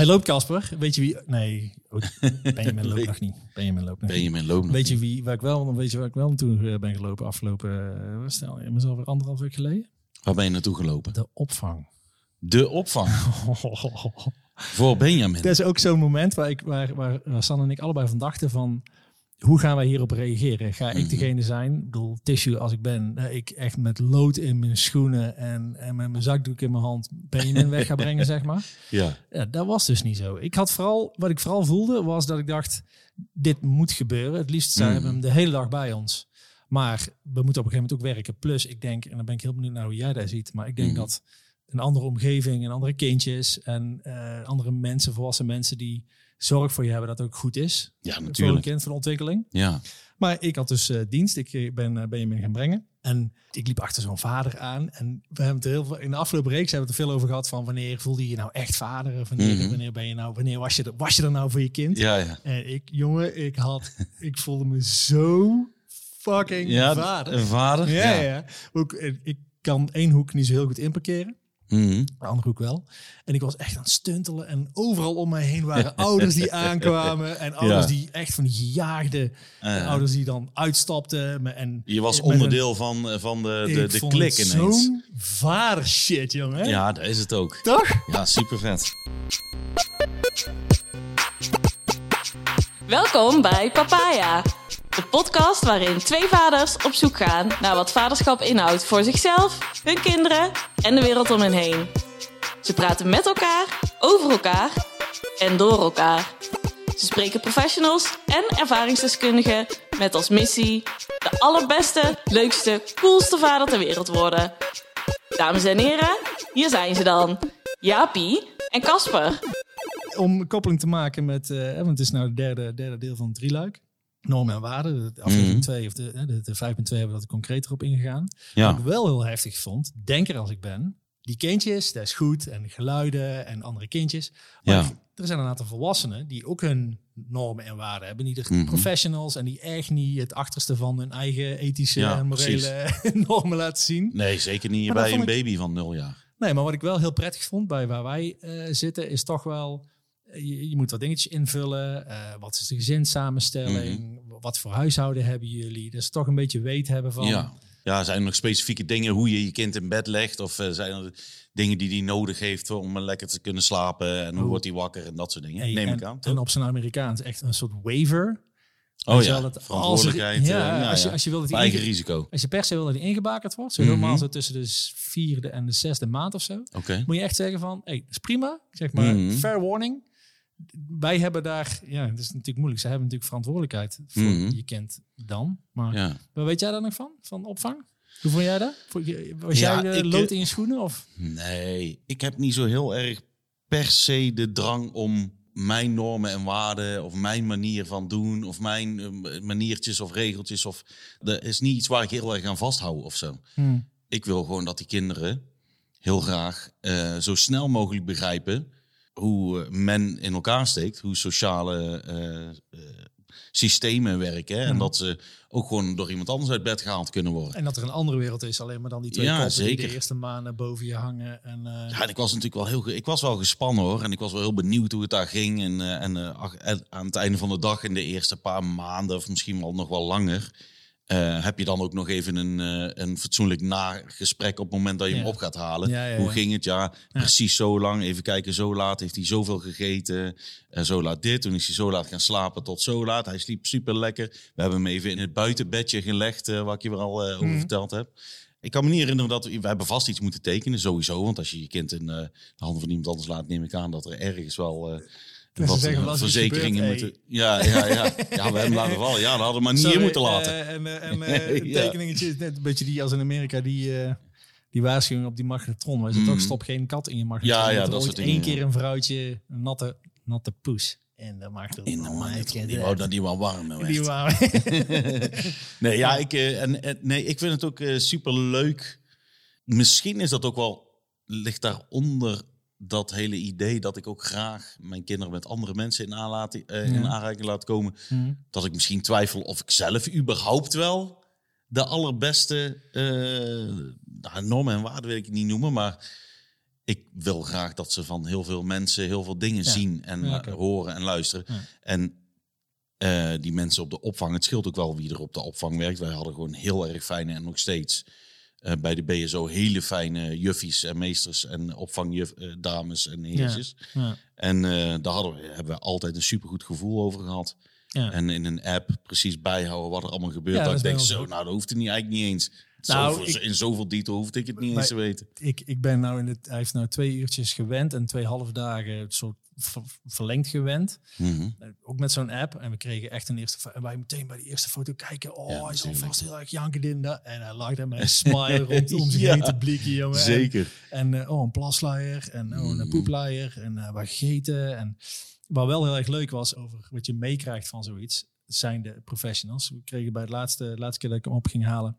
Hij loopt Casper. Weet je wie? Nee, Benjamin loopt nog niet. Benjamin loopt nog niet. Benjamin loopt nog Weet je wie, waar ik wel, weet je waar ik wel naartoe eh, ben gelopen afgelopen, stel je mezelf weer anderhalf week geleden? Waar ben je naartoe gelopen? De opvang. De opvang voor Benjamin. Dat is ook zo'n moment waar, ik, waar, waar, waar San en ik allebei van dachten van... Hoe gaan wij hierop reageren? Ga ik Mhm. degene zijn, ik bedoel, tissue als ik ben, dat ik echt met lood in mijn schoenen en, en met mijn zakdoek in mijn hand Benjamin weg ga brengen, zeg maar. Ja. Ja, dat was dus niet zo. Ik had vooral, wat ik vooral voelde, was dat ik dacht, dit moet gebeuren. Het liefst zijn we Mhm. hem de hele dag bij ons. Maar we moeten op een gegeven moment ook werken. Plus, ik denk, en dan ben ik heel benieuwd naar hoe jij dat ziet, maar ik denk Mhm. dat een andere omgeving en andere kindjes en eh, andere mensen, volwassen mensen die zorg voor je hebben, dat ook goed is. Ja, Voor een natuurlijk. kind, voor de ontwikkeling. Ja. Maar ik had dus eh, dienst. Ik eh, ben uh, Benjamin gaan brengen. En ik liep achter zo'n vader aan. En we hebben het heel veel, in de afgelopen reeks hebben we het er veel over gehad van wanneer voelde je je nou echt vader? Of Wanneer, Mhm. wanneer ben je nou, wanneer was je, er, was je er nou voor je kind? Ja, ja. En ik, jongen, ik had, ik voelde me zo fucking Ja, vader. een vader. Ja, ja. Ook, eh, ik kan één hoek niet zo heel goed inparkeren. Mhm. De andere hoek wel. En ik was echt aan het stuntelen. En overal om mij heen waren ouders die aankwamen. En ouders Ja. die echt van die gejaagde. En ouders die dan uitstapten. me- En je was een- onderdeel van, eh, van de, de, de klik ineens. Zo'n vader shit, jongen. Ja, dat is het ook. Toch? Ja, super vet. Welkom bij Papaya, de podcast waarin twee vaders op zoek gaan naar wat vaderschap inhoudt voor zichzelf, hun kinderen en de wereld om hen heen. Ze praten met elkaar, over elkaar en door elkaar. Ze spreken professionals en ervaringsdeskundigen met als missie de allerbeste, leukste, coolste vader ter wereld worden. Dames en heren, hier zijn ze dan, Jaapie en Casper. Om koppeling te maken met... eh, want het is nou het derde, derde deel van het drieluik. Normen en waarden. De aflevering Mhm. 2 of de, de, de 5.2 hebben we dat concreter op ingegaan. Ja. Wat ik wel heel heftig vond, denker als ik ben, die kindjes, dat is goed. En geluiden en andere kindjes. Maar Ja. er zijn een aantal volwassenen die ook hun normen en waarden hebben. Die er Mhm. professionals en die echt niet het achterste van hun eigen ethische Ja, en morele normen laten zien. Nee, zeker niet bij een ik- baby van nul jaar. Nee, maar wat ik wel heel prettig vond bij waar wij eh, zitten, is toch wel. Eh, Je, je moet wat dingetjes invullen. Eh, wat is de gezinssamenstelling? Wat voor huishouden hebben jullie? Dus toch een beetje weet hebben van. Ja. ja, zijn er nog specifieke dingen hoe je je kind in bed legt? Of eh, zijn er dingen die hij nodig heeft om lekker te kunnen slapen? En hoe Oh. wordt hij wakker en dat soort dingen? Hey, Neem en, ik aan. en op zijn Amerikaans echt een soort waiver. Oh ja, dat verantwoordelijkheid. Als, er- ja, als, je, ja. als je wil dat Op die eigen risico. als je per se wil dat die ingebakerd wordt, zo Mhm. helemaal zo tussen de vierde en de zesde maand of zo, Oké. moet je echt zeggen van, hey, dat is prima. Zeg maar, Mhm. fair warning. Wij hebben daar, ja, het is natuurlijk moeilijk. Ze hebben natuurlijk verantwoordelijkheid voor Mhm. je kind dan. Maar Ja. Maar weet jij daar nog van? Van opvang? Hoe vond jij dat? Was Ja, jij de ik, lood eh, in je schoenen? Of? Nee, ik heb niet zo heel erg per se de drang om mijn normen en waarden of mijn manier van doen of mijn eh, maniertjes of regeltjes of dat is niet iets waar ik heel erg aan vasthoud of zo. Hmm. Ik wil gewoon dat die kinderen heel graag eh, zo snel mogelijk begrijpen hoe eh, men in elkaar steekt, hoe sociale eh, eh, systemen werken hè, en Mhm. dat ze ook gewoon door iemand anders uit bed gehaald kunnen worden. En dat er een andere wereld is, alleen maar dan die twee Ja, koppen die de eerste maanden boven je hangen. En, Ja, en ik was natuurlijk wel heel, ik was wel gespannen hoor. En ik was wel heel benieuwd hoe het daar ging. En, en ach- en aan het einde van de dag, in de eerste paar maanden, of misschien wel nog wel langer, eh, heb je dan ook nog even een, eh, een fatsoenlijk nagesprek op het moment dat je hem op gaat halen. Ja, ja, Hoe ging het? Ja, precies zo lang. Even kijken, zo laat heeft hij zoveel gegeten. En zo laat dit. Toen is hij zo laat gaan slapen tot zo laat. Hij sliep super lekker. We hebben hem even in het buitenbedje gelegd, eh, waar ik je weer al eh, over Mhm. verteld heb. Ik kan me niet herinneren dat we, we hebben vast iets moeten tekenen, sowieso. Want als je je kind in eh, de handen van iemand anders laat, neem ik aan dat er ergens wel ze wat zeggen, verzekeringen moeten. Ja, ja, ja. ja, we hebben laten vallen. Ja, dat hadden we maar niet Sorry, in moeten laten. eh, en eh, en een Ja. tekeningetje is net een beetje die als in Amerika, die, eh, die waarschuwing op die magnetron. Waar ze toch stop geen kat in je magnetron. Ja, ja, dat soort dingen, één ja. keer een vrouwtje, een natte, natte poes. En de magnetron. in de ken die dat. wou dat die wel warm werd. Die waren... Nee, ja, ik, en, en- nee, ik vind het ook super leuk. Misschien is dat ook wel, ligt daaronder dat hele idee dat ik ook graag mijn kinderen met andere mensen in, aanlaat, eh, in aanraking laat komen. Mhm. Dat ik misschien twijfel of ik zelf überhaupt wel de allerbeste nou, normen en waarden wil ik niet noemen, maar ik wil graag dat ze van heel veel mensen heel veel dingen Ja. zien en Ja, horen en luisteren. En eh, die mensen op de opvang, het scheelt ook wel wie er op de opvang werkt. Wij hadden gewoon heel erg fijne en nog steeds eh, bij de BSO hele fijne juffies en meesters en opvangdames en heertjes. Ja. En eh, daar hadden we, hebben we altijd een supergoed gevoel over gehad. Ja. En in een app precies bijhouden wat er allemaal gebeurt. Ja, dat ik denk, zo, nou, dat hoeft het niet, eigenlijk niet eens. Nou, Zoveel- ik- in zoveel detail hoefde ik het niet eens te weten. ik, ik ben nou in het, hij heeft nou twee uurtjes gewend en twee halve dagen een soort ver- verlengd gewend. Mhm. Eh, Ook met zo'n app. En we kregen echt een eerste En wij meteen bij die eerste foto kijken. Oh, Ja, hij zal natuurlijk. vast heel erg janken in de. En hij lag daar met een smile rondom zich Ja, heen te blikken, jongen. En- Zeker. En eh, oh, een plasluier. En oh, een Mm. poepluier. En eh wat gegeten. En wat wel heel erg leuk was over wat je meekrijgt van zoiets, zijn de professionals. We kregen bij het laatste, laatste keer dat ik hem op ging halen.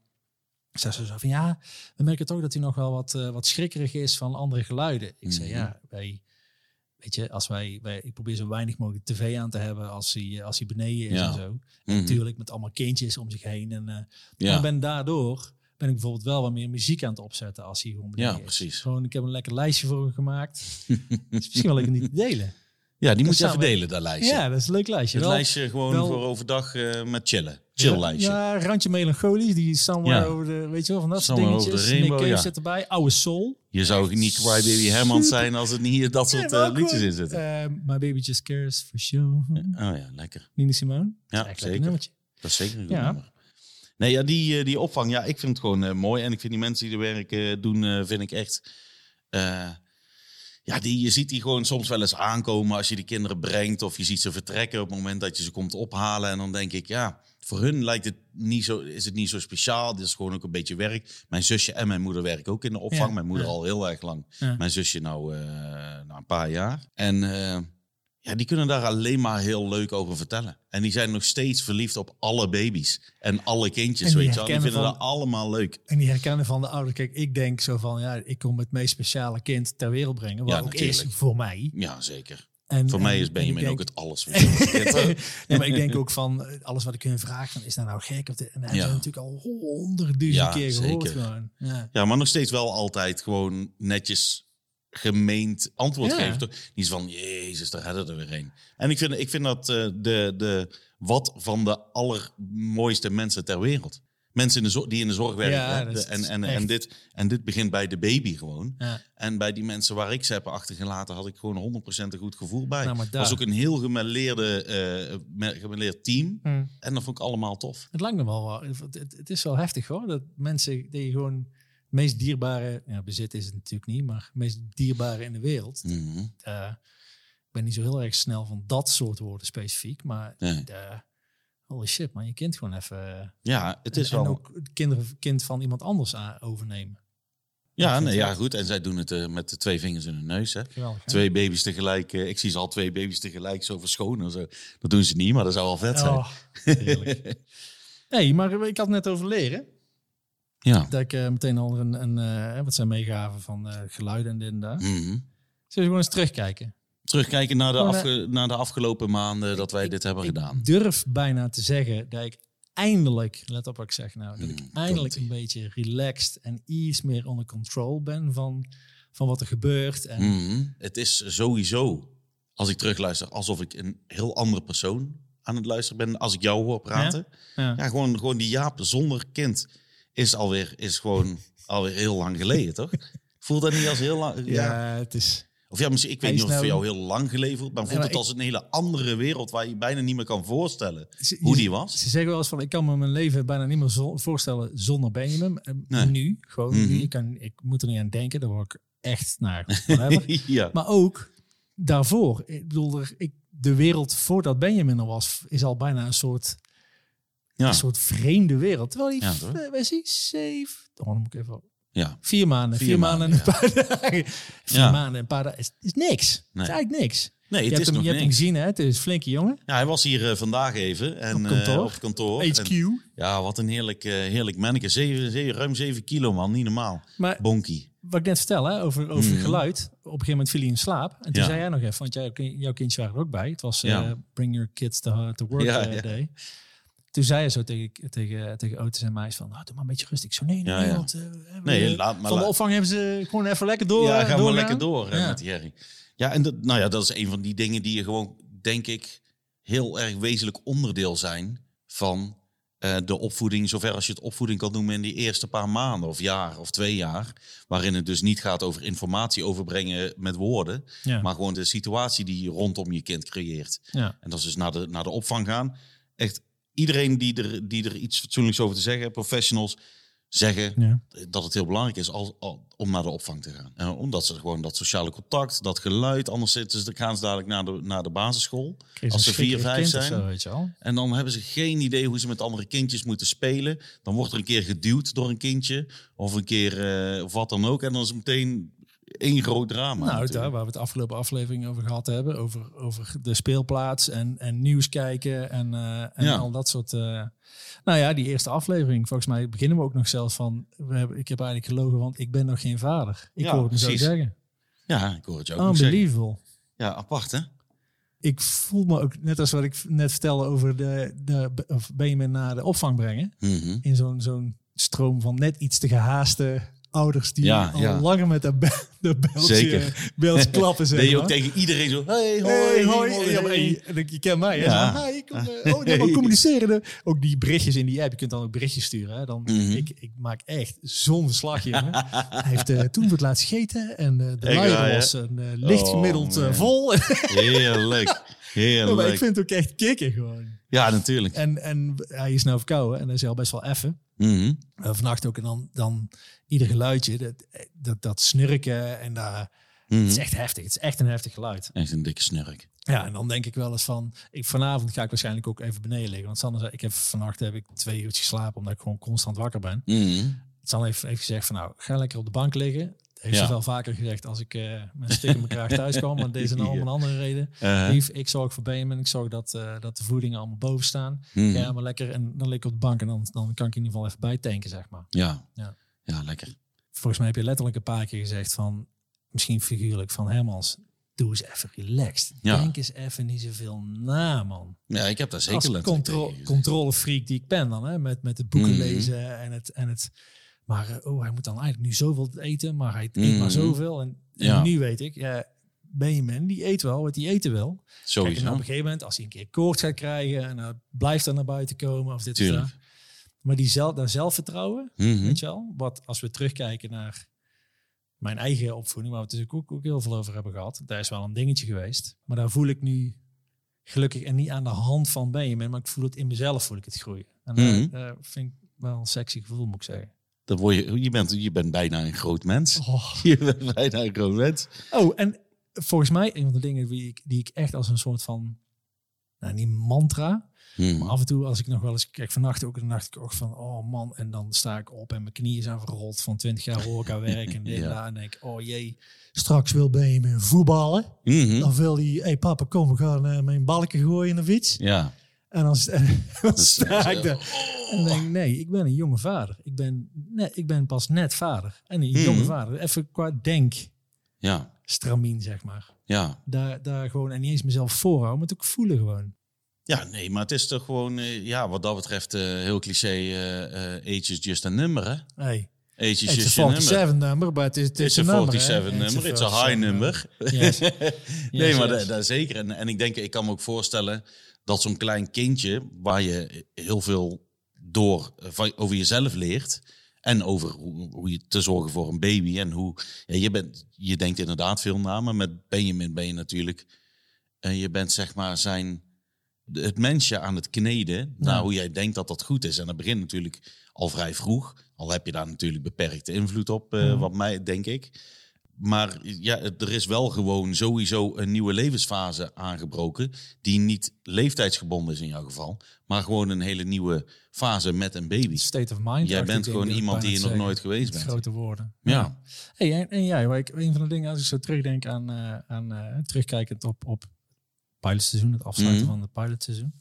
Zei ze zo van ja, we merken toch dat hij nog wel wat, eh, wat schrikkerig is van andere geluiden. Ik zei Mhm. ja, wij, weet je, als wij, wij, ik probeer zo weinig mogelijk tv aan te hebben als hij, als hij beneden is Ja. en zo. En Mhm. natuurlijk met allemaal kindjes om zich heen. En, eh, Ja. ben daardoor ben ik bijvoorbeeld wel wat meer muziek aan het opzetten als hij gewoon beneden Ja, is. precies. Gewoon, ik heb een lekker lijstje voor hem gemaakt. Is misschien wel leuk om die te delen. Ja, die moet je samen- even delen, dat lijstje. Ja, dat is een leuk lijstje. het Wel- lijstje gewoon wel- voor overdag eh, met chillen. Chill lijstje. Ja, randje melancholisch. Die somewhere Ja. over de, weet je wel, van dat soort over dingetjes. the rainbow, ja. zit erbij. Oude soul. Je zou niet Crybaby Herman zijn als het niet hier dat soort Ja, eh, liedjes in zitten. eh, My Baby Just Cares for Sure. oh ja, lekker. Nina Simone. Dat Ja, echt een lekker zeker. nummertje. Dat is zeker een goed Ja. nummer. Nee, ja, die, eh, die opvang, ja, ik vind het gewoon mooi. En ik vind die mensen die er werk eh, doen, vind ik echt... ja, die, je ziet die gewoon soms wel eens aankomen als je die kinderen brengt. Of je ziet ze vertrekken op het moment dat je ze komt ophalen. En dan denk ik, ja, voor hun lijkt het niet zo, is het niet zo speciaal. Dit is gewoon ook een beetje werk. Mijn zusje en mijn moeder werken ook in de opvang. Ja, Mijn moeder ja. al heel erg lang. Ja. Mijn zusje nou, eh, nou een paar jaar. En eh, ja, die kunnen daar alleen maar heel leuk over vertellen. En die zijn nog steeds verliefd op alle baby's. En alle kindjes, En weet je wel. Die vinden van- dat allemaal leuk. En die herkennen van de ouders. Kijk, ik denk zo van, ja, ik kom het meest speciale kind ter wereld brengen. Wat Ja, ook is voor mij. Ja, zeker. En, Voor en- mij is en Benjamin ik ook denk- het alles. nee, nee, maar ik denk ook van alles wat ik hun vraag, van is dat nou gek? Of de, en dat Ja. natuurlijk al honderdduizend Ja, keer gehoord. zeker. Gewoon. Ja. Ja, maar nog steeds wel altijd gewoon netjes gemeend antwoord Ja. Toch? Niet van, jezus, daar hadden er weer een. En ik vind, ik vind dat eh, de, de wat van de allermooiste mensen ter wereld. Mensen in de zorg, die in de zorg werken. Ja, De- en, en, echt. en, dit, en dit begint bij de baby gewoon. Ja. En bij die mensen waar ik ze heb achtergelaten, had ik gewoon 100% een goed gevoel bij. Nou, Het was ook een heel gemêleerde, eh, me- gemêleerd team. Hm. En dat vond ik allemaal tof. Het lijkt me wel wel. Het, is wel heftig hoor. Dat mensen die gewoon meest dierbare, ja, bezit is het natuurlijk niet, maar het meest dierbare in de wereld. Mhm. Eh, ik ben niet zo heel erg snel van dat soort woorden specifiek, maar Nee. holy shit man, je kind gewoon even. eh, Ja, het is en, en wel... ook het kind van iemand anders overnemen. Ja, nee, het ja, goed. En zij doen het eh, met de twee vingers in hun neus. Hè. Geweldig. hè? Twee baby's tegelijk. ik zie ze al twee baby's tegelijk zo verschonen. Zo. Dat doen ze niet, maar dat zou wel vet zijn. Oh, heerlijk. hey, maar ik had net over leren. Ja. Dat ik eh, meteen al een, een eh, wat zijn meegaven van eh, geluiden en dit en dat. Mhm. Zullen we gewoon eens terugkijken? Terugkijken naar de, Gewoon, afge- naar de afgelopen maanden dat wij dit hebben ik gedaan. durf bijna te zeggen dat ik eindelijk, let op wat ik zeg nou, dat ik Mm, eindelijk een beetje relaxed en iets meer onder control ben van, van wat er gebeurt. En Mhm. Het is sowieso, als ik terugluister, alsof ik een heel andere persoon aan het luisteren ben als ik jou hoor praten. ja. Ja, gewoon, gewoon die Jaap zonder kind is alweer, is gewoon alweer heel lang geleden, toch? Voelt dat niet als heel lang? Ja, het is. Of ja, misschien, ik weet niet of het voor nou- jou heel lang geleden voelt, maar voelt maar het ik- als een hele andere wereld waar je bijna niet meer kan voorstellen Ze- hoe die was. Ze zeggen wel eens van, ik kan me mijn leven bijna niet meer zo- voorstellen zonder Benjamin. En Nee. Nu, gewoon Mhm. nu. Ik, kan, ik moet er niet aan denken, daar word ik echt naar. ja. maar ook daarvoor. Ik bedoel, er, ik, de wereld voordat Benjamin er was, is al bijna een soort, Ja. een soort vreemde wereld. Terwijl hij, Ja, wij zien zeven, oh, dan moet ik even, ja. vier maanden, Vier vier, maanden en een paar dagen. Vier Ja. maanden en een paar dagen is, is niks. Het Nee. is eigenlijk niks. Nee, Je het hebt, is hem, nog je hebt hem gezien, hè? Het is een flinke jongen. Ja, hij was hier eh, vandaag even. En, Op eh, kantoor. op het kantoor. HQ. En, ja, wat een heerlijk, eh, heerlijk manneke. Zeven, zeven, ruim 7 kilo, man. Niet normaal. Maar Bonkie. wat ik net vertel hè, over, over Mhm. geluid. Op een gegeven moment viel hij in slaap. En toen Ja. zei jij nog even, want jij, jouw kindjes waren er ook bij. Het was. Bring Your Kids to, to Work. Day. Toen zei je zo tegen, tegen, tegen auto's en meisjes van, nou, doe maar een beetje rustig. Ik zo, nee, nee, Ja, ja. want... eh, we hebben, Nee, eh, laat maar van de opvang hebben ze gewoon even lekker door. ja, eh, ga maar doorgaan. lekker door hè, Ja. met Jerry. Ja, en dat, nou ja, dat is een van die dingen die je gewoon, denk ik, heel erg wezenlijk onderdeel zijn van eh, de opvoeding, zover als je het opvoeding kan noemen in die eerste paar maanden of jaar of twee jaar. Waarin het dus niet gaat over informatie overbrengen met woorden, Ja. maar gewoon de situatie die je rondom je kind creëert. ja. En dat is dus naar de, naar de opvang gaan. Echt iedereen die er, die er iets fatsoenlijks over te zeggen, professionals, zeggen Ja. dat het heel belangrijk is al, al- om naar de opvang te gaan. En omdat ze gewoon dat sociale contact, dat geluid, anders zitten ze, gaan ze dadelijk naar de, naar de basisschool. Kreeg Als ze vier, vijf zijn. Zo, weet je wel. En dan hebben ze geen idee hoe ze met andere kindjes moeten spelen. Dan wordt er een keer geduwd door een kindje. Of een keer eh, of wat dan ook. En dan is het meteen één groot drama. Nou, natuurlijk. daar waar we het afgelopen aflevering over gehad hebben. Over, over de speelplaats en, en nieuws kijken en, eh, en Ja. al dat soort... eh, nou ja, die eerste aflevering. Volgens mij beginnen we ook nog zelfs van... We hebben, ik heb eigenlijk gelogen, want ik ben nog geen vader. Ik Ja, hoor het me zo precies. zeggen. Ja, ik hoor het je ook. Unbelievable. Ja, apart hè? Ik voel me ook, net als wat ik net vertelde over de, de of Benjamin naar de opvang brengen. Mhm. In zo'n zo'n stroom van net iets te gehaaste ouders die Ja, al ja. langer met de, be- de beltje, klappen. Deed je maar. ook tegen iedereen zo, hey, hoi, Hey, hoi. hoi, Ja, maar hey. je, en ik- je kent mij. Ja. Zo, hi, kom, eh, oh, nee, maar communiceren. Ook die berichtjes in die app. Je kunt dan ook berichtjes sturen. Hè? Dan, Mhm. ik, ik maak echt zo'n verslag, jongen. Hij heeft eh, toen voor het laatst gegeten. En eh, de luier was een, licht Oh, gemiddeld vol. Heerlijk. maar Heerlijk. ik vind het ook echt kicken gewoon. Ja, natuurlijk. En, en hij is nou verkouden. En dat is al best wel effen. Mhm. Uh, vannacht ook. En dan, dan ieder geluidje. Dat, dat, dat snurken. En daar, Mhm. het is echt heftig. Het is echt een heftig geluid. Echt een dikke snurk. Ja, en dan denk ik wel eens van, ik, vanavond ga ik waarschijnlijk ook even beneden liggen. Want Sander zei, ik heb vannacht heb ik twee uurtjes geslapen, omdat ik gewoon constant wakker ben. Mhm. Sander heeft, heeft gezegd van, nou, ga lekker op de bank liggen. Heeft Ja. ze wel vaker gezegd als ik eh met een stuk in mijn kraag thuis kwam. Maar deze is allemaal een andere reden. Eh, Lief, ik zorg voor Benjamin. Ik zorg dat, eh, dat de voedingen allemaal boven staan. mhm. Ja, maar lekker. En dan lig ik op de bank en dan, dan kan ik in ieder geval even bijtanken, zeg maar. ja. Ja. Ja, lekker. Volgens mij heb je letterlijk een paar keer gezegd van, misschien figuurlijk, van Hermans, doe eens even relaxed. Ja. Denk eens even niet zoveel na, man. Ja, ik heb daar zeker als contro controlefreak die ik ben dan, hè, met, met het boeken Mhm. lezen en het, en het. Maar eh, oh, hij moet dan eigenlijk nu zoveel eten, maar hij eet maar Mhm. zoveel. En, nu weet ik, ja, Benjamin, die eet wel wat hij eten wil. Kijk, en Sowieso. op een gegeven moment, als hij een keer koorts gaat krijgen en hij blijft er naar buiten komen of dit of dat. Maar die zelf, dat zelfvertrouwen, Mhm. weet je wel, wat als we terugkijken naar mijn eigen opvoeding, waar we het dus ook, ook heel veel over hebben gehad, daar is wel een dingetje geweest. Maar daar voel ik nu gelukkig en niet aan de hand van Benjamin, maar ik voel het in mezelf, voel ik het groeien. En daar- Mhm. daar vind ik wel een sexy gevoel, moet ik zeggen. Dan word je, je, bent, je bent bijna een groot mens. Oh, Je bent bijna een groot mens. oh en volgens mij een van de dingen die ik, die ik echt als een soort van, nou niet mantra, Mhm. Maar af en toe, als ik nog wel eens kijk, vannacht ook, dan dacht ik ook van, oh man, en dan sta ik op en mijn knieën zijn verrold van 20 jaar horeca werk en dit en Ja. dat. En denk ik, oh jee, straks wil Benjamin voetballen. Mhm. Dan wil hij, hey papa, kom, we gaan eh, mijn balken gooien in de fiets. Ja. En dan, dan sta ik daar en denk ik, nee, ik ben een jonge vader. Ik ben, nee, ik ben pas net vader. En een jonge vader. Even qua denk, Ja. stramien, zeg maar. Ja. Daar, daar gewoon, en niet eens mezelf voorhouden, maar het ook voelen gewoon. Ja, nee, maar het is toch gewoon, eh, ja, wat dat betreft, eh, heel cliché, eh age is just a number, hè? Hey, Age is it's a just a number. 47 number, but it's, it's, It's a a number. hè? 47 number, it's a high 47 number. Yes. nee, Yes, maar yes. dat zeker. En, en ik denk, ik kan me ook voorstellen dat zo'n klein kindje, waar je heel veel door eh, van, over jezelf leert. En over hoe, hoe je te zorgen voor een baby. En hoe ja, je bent, je denkt inderdaad veel na, maar met Benjamin ben je natuurlijk. En je bent zeg maar zijn het mensje aan het kneden naar hoe jij denkt dat dat goed is. En dat begint natuurlijk al vrij vroeg. Al heb je daar natuurlijk beperkte invloed op, eh, Mhm. wat mij denk ik. Maar ja, er is wel gewoon sowieso een nieuwe levensfase aangebroken. Die niet leeftijdsgebonden is in jouw geval. Maar gewoon een hele nieuwe fase met een baby. State of mind. Jij bent gewoon ik, iemand die je nog nooit geweest bent. Grote woorden. Ja. Hey, en, en jij, ik, een van de dingen, als ik zo terugdenk aan, eh, aan eh, terugkijkend op, op pilotseizoen, het afsluiten Mhm. van het pilotseizoen.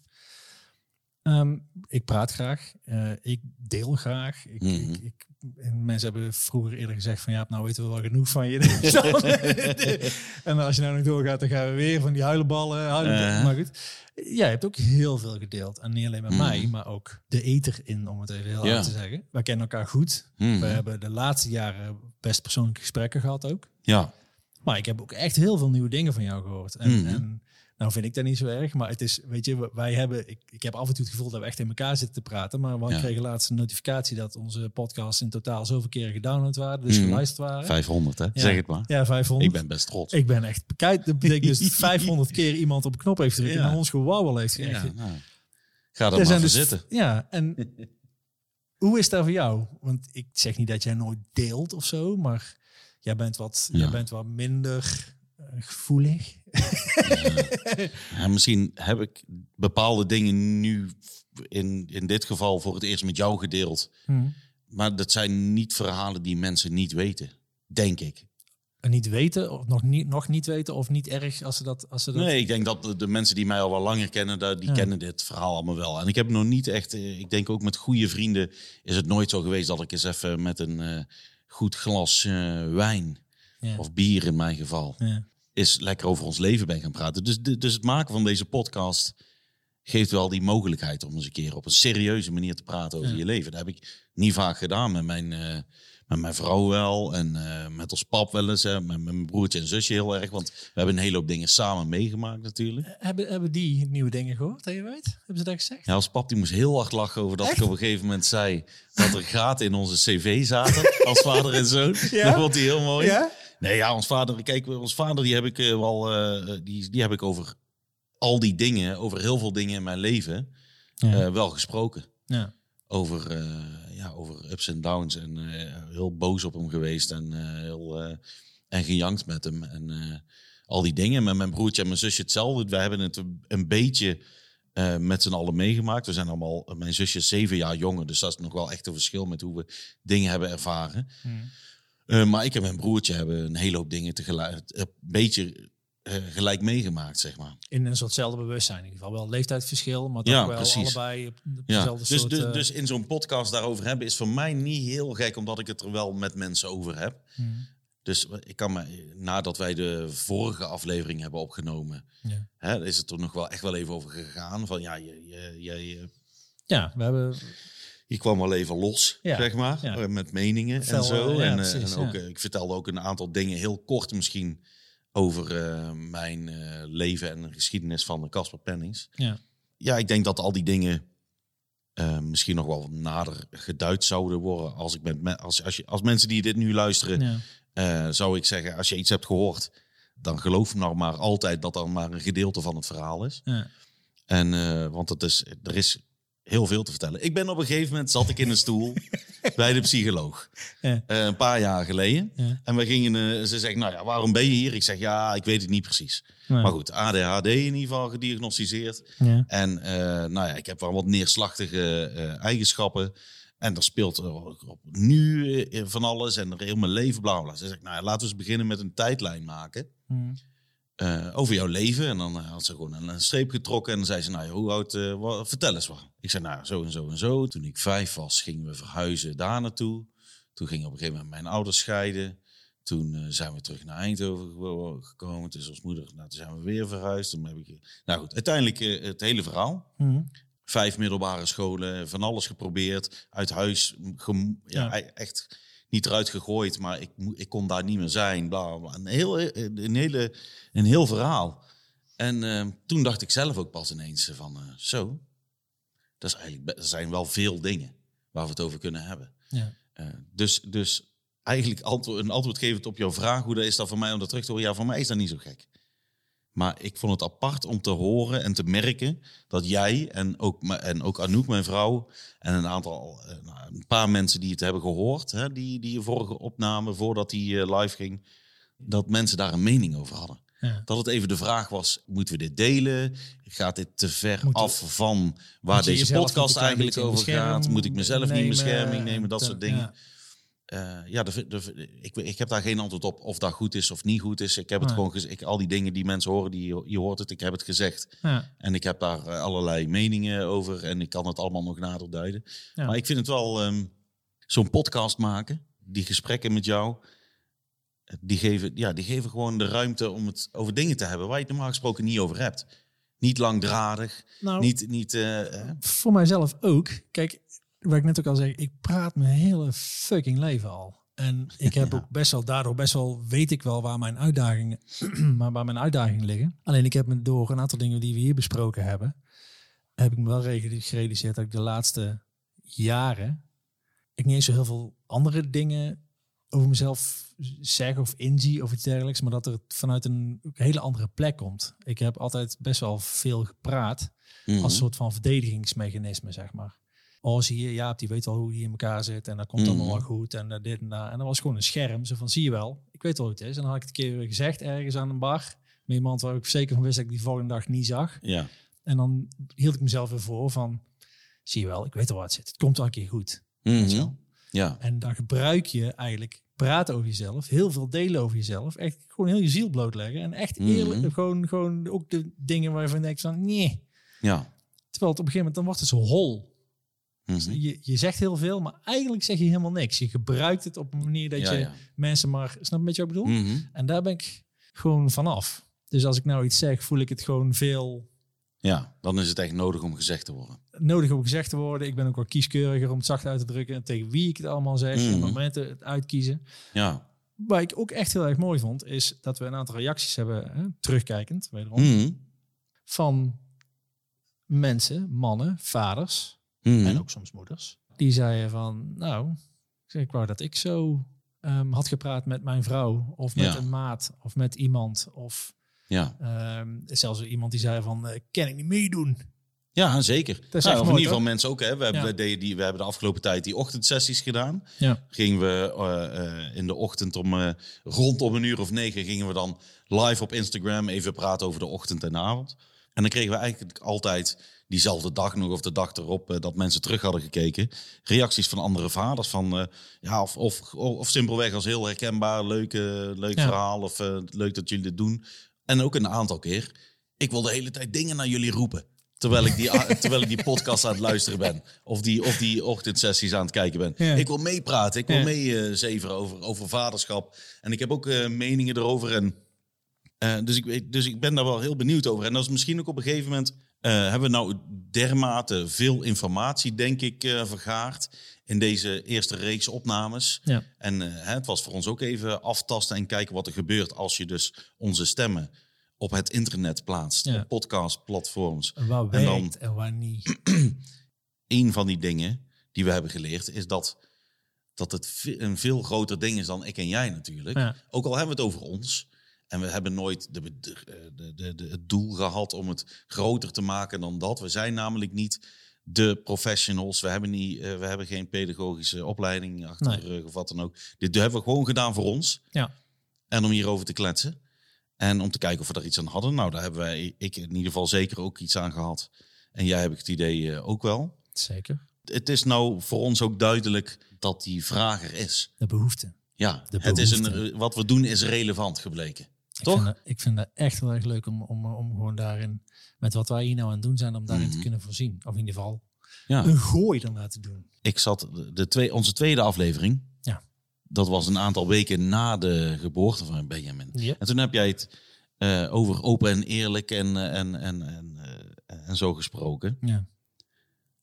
Ehm, ik praat graag. Eh, ik deel graag. Ik, Mhm. ik, ik- en mensen hebben vroeger eerder gezegd van ja, nou weten we wel genoeg van je. en als je nou nog doorgaat, dan gaan we weer van die huilenballen. huilenballen. Maar goed, jij hebt ook heel veel gedeeld. En niet alleen met Mhm. mij, maar ook de eter in, om het even heel Ja. hard te zeggen. Wij kennen elkaar goed. Mhm. We hebben de laatste jaren best persoonlijke gesprekken gehad ook. Ja, Maar ik heb ook echt heel veel nieuwe dingen van jou gehoord. En, en nou vind ik dat niet zo erg, maar het is, weet je, wij hebben, ik, ik heb af en toe het gevoel dat we echt in elkaar zitten te praten. Maar we Ja. kregen laatst een notificatie dat onze podcasts in totaal zoveel keren gedownload waren, dus Mhm. geluisterd waren. 500 hè? Ja. Zeg het maar. Ja, 500. Ik ben best trots. Ik ben echt, kijk, dat betekent dus dat 500 keer iemand op een knop heeft gedrukt Ja. en ons gewauwel heeft ja, gegeven. nou, ga er maar voor dus- zitten. Ja, en hoe is dat voor jou? Want ik zeg niet dat jij nooit deelt of zo, maar jij bent wat, jij bent wat minder gevoelig. Ja, misschien heb ik bepaalde dingen nu in, in dit geval voor het eerst met jou gedeeld. Hm. Maar dat zijn niet verhalen die mensen niet weten, denk ik. En niet weten, of nog niet, nog niet weten, of niet erg als ze dat. Als ze dat Nee, ik denk dat de, mensen die mij al wel langer kennen, die Ja. kennen dit verhaal allemaal wel. En ik heb nog niet echt, eh, ik denk ook met goede vrienden is het nooit zo geweest dat ik eens even met een eh, goed glas eh, wijn Ja. of bier in mijn geval, Ja. Is lekker over ons leven ben gaan praten. Dus, dus het maken van deze podcast geeft wel die mogelijkheid om eens een keer op een serieuze manier te praten over Ja. je leven. Dat heb ik niet vaak gedaan met mijn, eh, met mijn vrouw wel en eh, met ons pap wel eens, hè, met, met mijn broertje en zusje heel erg. Want we hebben een hele hoop dingen samen meegemaakt natuurlijk. Hebben, hebben die nieuwe dingen gehoord, dat je weet? Hebben ze dat gezegd? Ja, als pap die moest heel hard lachen over dat Echt? ik op een gegeven moment zei dat er gaten in onze cv zaten als vader en zoon. Ja? Dat vond hij heel mooi. Ja? Nee, ja, ons vader, kijk, ons vader die heb ik eh, wel, eh, die, die heb ik over al die dingen, over heel veel dingen in mijn leven Ja. eh, wel gesproken. ja. Over, ja, over ups en downs en heel boos op hem geweest en heel en gejankt met hem en al die dingen. Met mijn broertje en mijn zusje hetzelfde. Wij hebben het een, beetje met z'n allen meegemaakt. We zijn allemaal, mijn zusje is zeven jaar jonger, dus dat is nog wel echt een verschil met hoe we dingen hebben ervaren. Hm. Eh, maar ik en mijn broertje hebben een hele hoop dingen tegelijk, een beetje eh, gelijk meegemaakt, zeg maar. In een soortzelfde bewustzijn in ieder geval. Wel leeftijdsverschil, maar toch Ja, wel precies. allebei op op Ja, dezelfde dus, dus, eh, dus in zo'n podcast daarover hebben is voor mij niet heel gek, omdat ik het er wel met mensen over heb. hm. Dus ik kan me, nadat wij de vorige aflevering hebben opgenomen, Ja. hè, is het er nog wel echt wel even over gegaan. Van ja, je, je, je, je, ja, we hebben... je kwam wel even los, Ja, zeg maar, ja. eh, met meningen en zo. eh, ja, en eh, precies, en ook, ik vertelde ook een aantal dingen, heel kort misschien, over mijn leven en de geschiedenis van Casper Pennings. Ja. Ja, ik denk dat al die dingen misschien nog wel nader geduid zouden worden. Als, ik met me- als, als, je, als mensen die dit nu luisteren, zou ik zeggen, als je iets hebt gehoord, dan geloof nou maar altijd dat dat maar een gedeelte van het verhaal is. Ja. En, want het is, er is heel veel te vertellen. Ik ben op een gegeven moment, zat ik in een stoel bij de psycholoog. Ja. Eh, een paar jaar geleden. Ja. En we gingen, eh, ze zegt, nou ja, waarom ben je hier? Ik zeg, ja, ik weet het niet precies. Ja. Maar goed, ADHD in ieder geval gediagnosticeerd. Ja. En eh, nou ja, ik heb wel wat neerslachtige eigenschappen. En er speelt er op nu van alles en er heel mijn leven, bla bla. Ze zegt, nou ja, laten we eens beginnen met een tijdlijn maken Hm. Eh, over jouw leven. En dan eh, had ze gewoon een, streep getrokken en dan zei ze, nou ja, hoe oud, wat, vertel eens wat. Ik zei, nou zo en zo en zo. Toen ik vijf was, gingen we verhuizen daar naartoe. Toen gingen op een gegeven moment mijn ouders scheiden. Toen zijn we terug naar Eindhoven ge- gekomen. Dus als moeder, nou, toen zijn we weer verhuisd. Toen heb ik, nou goed, uiteindelijk het hele verhaal. Hm. Vijf middelbare scholen, van alles geprobeerd. Uit huis, ja, Ja. echt niet eruit gegooid. Maar ik, ik kon daar niet meer zijn. Bla, bla. Een, heel, een, hele, een heel verhaal. En eh, toen dacht ik zelf ook pas ineens van, eh, zo, dat is eigenlijk, er zijn wel veel dingen waar we het over kunnen hebben. Ja. Eh, dus, dus eigenlijk antwo- een antwoord gevend op jouw vraag, hoe dat is dat voor mij om dat terug te horen? Ja, voor mij is dat niet zo gek. Maar ik vond het apart om te horen en te merken dat jij en ook, en ook Anouk, mijn vrouw, en een aantal, eh, nou, een paar mensen die het hebben gehoord, hè, die, die je vorige opname voordat die eh, live ging, dat mensen daar een mening over hadden. Ja. Dat het even de vraag was, moeten we dit delen? Gaat dit te ver Moet- af van waar deze podcast eigenlijk over gaat? Moet ik mezelf niet in bescherming nemen? Dat soort dingen. ja. Eh, ja, de, de, ik, ik heb daar geen antwoord op of dat goed is of niet goed is. Ik heb het gewoon gezegd. Al die dingen die mensen horen, die, je hoort het. Ik heb het gezegd. Ja. En ik heb daar eh, allerlei meningen over. En ik kan het allemaal nog nader duiden. Ja. Maar ik vind het wel ehm, zo'n podcast maken. Die gesprekken met jou. Die geven, ja, die geven gewoon de ruimte om het over dingen te hebben waar je het normaal gesproken niet over hebt. Niet langdradig. Nou, Niet, niet eh, eh, voor mijzelf ook. Kijk, wat ik net ook al zei, ik praat mijn hele fucking leven al. En ik heb Ja. ook best wel, daardoor best wel, weet ik wel waar mijn uitdagingen, maar waar mijn uitdagingen liggen. Alleen ik heb me door een aantal dingen die we hier besproken hebben, heb ik me wel gerealiseerd dat ik de laatste jaren, ik niet eens zo heel veel andere dingen over mezelf zeg of inzie of iets dergelijks, maar dat er vanuit een hele andere plek komt. Ik heb altijd best wel veel gepraat mhm. als soort van verdedigingsmechanisme, zeg maar. Oh, zie je, ja, die weet al hoe die in elkaar zit en dat komt allemaal Mhm. wel goed en eh, dit en dat. En dat was gewoon een scherm, zo van, zie je wel, ik weet al hoe het is. En dan had ik het een keer gezegd ergens aan een bar, met iemand waar ik zeker van wist dat ik die volgende dag niet zag. ja. En dan hield ik mezelf weer voor van, zie je wel, ik weet al waar het zit. Het komt wel een keer goed. Mhm. ja. En dan gebruik je eigenlijk praten over jezelf, heel veel delen over jezelf, echt gewoon heel je ziel blootleggen en echt eerlijk, Mhm. gewoon, gewoon ook de dingen waarvan je denkt van, nee. ja. Terwijl het op een gegeven moment, dan wordt het zo hol. Mhm. Je, je zegt heel veel, maar eigenlijk zeg je helemaal niks. Je gebruikt het op een manier dat Ja, je ja. mensen maar... Snap je wat ik bedoel? Mhm. En daar ben ik gewoon vanaf. Dus als ik nou iets zeg, voel ik het gewoon veel Ja, dan is het echt nodig om gezegd te worden. nodig om gezegd te worden. Ik ben ook wel kieskeuriger om het zacht uit te drukken. En tegen wie ik het allemaal zeg. En momenten het uitkiezen. Ja. Wat ik ook echt heel erg mooi vond, is dat we een aantal reacties hebben, hè, terugkijkend, wederom, Mhm. van mensen, mannen, vaders, Mhm. en ook soms moeders. Die zeiden van, nou, ik wou dat ik zo ehm, had gepraat met mijn vrouw of met Ja. een maat of met iemand of Ja. ehm, zelfs iemand die zei van, eh, kan ik niet meedoen? ja, zeker. is Nou, in ieder geval mensen ook. Hè. We, hebben, Ja. we, deden die, we hebben de afgelopen tijd die ochtendsessies gedaan. Ja. Gingen we eh, eh, in de ochtend om eh, rondom een uur of negen gingen we dan live op Instagram even praten over de ochtend en de avond. En dan kregen we eigenlijk altijd diezelfde dag nog of de dag erop eh, dat mensen terug hadden gekeken. Reacties van andere vaders van eh, ja, of, of, of simpelweg als heel herkenbaar, leuk, leuk Ja. verhaal of eh, leuk dat jullie dit doen. En ook een aantal keer. Ik wil de hele tijd dingen naar jullie roepen. Terwijl ik, die, terwijl ik die podcast aan het luisteren ben. Of die, of die ochtendsessies aan het kijken ben. Ja. Ik wil meepraten. Ik wil Ja. meezeveren over, over vaderschap. En ik heb ook meningen erover. En, dus, ik, weet- dus ik ben daar wel heel benieuwd over. En dat is misschien ook op een gegeven moment... eh, hebben we nou dermate veel informatie, denk ik, eh, vergaard... in deze eerste reeks opnames. Ja. En eh, het was voor ons ook even aftasten en kijken wat er gebeurt... als je dus onze stemmen op het internet plaatst. Ja. Op podcastplatforms. Waar En dan- en waar niet. een van die dingen die we hebben geleerd is dat, dat het een veel groter ding is dan ik en jij natuurlijk. Ja. Ook al hebben we het over ons. En we hebben nooit de, de, de, de, het doel gehad om het groter te maken dan dat. We zijn namelijk niet de professionals. We hebben, niet, eh, we hebben geen pedagogische opleiding achter Nee. de rug of wat dan ook. Dit hebben we gewoon gedaan voor ons. Ja. En om hierover te kletsen. En om te kijken of we er iets aan hadden. Nou, daar hebben wij, ik in ieder geval zeker ook iets aan gehad. En jij heb ik het idee eh, ook wel Zeker. het is nou voor ons ook duidelijk dat die vraag er is. De behoefte. Ja, De het is een, eh, wat we doen is relevant gebleken. Ik Toch? vind, dat, ik vind dat echt heel erg leuk om, om, om gewoon daarin, met wat wij hier nou aan het doen zijn, om daarin Mhm. te kunnen voorzien. Of in ieder geval Ja. een gooi ernaar te doen. Ik zat de, twee, onze tweede aflevering. Ja. Dat was een aantal weken na de geboorte van Benjamin. Ja. En toen heb jij het eh, over open en eerlijk en, eh, en, en, en, eh, en zo gesproken. Ja.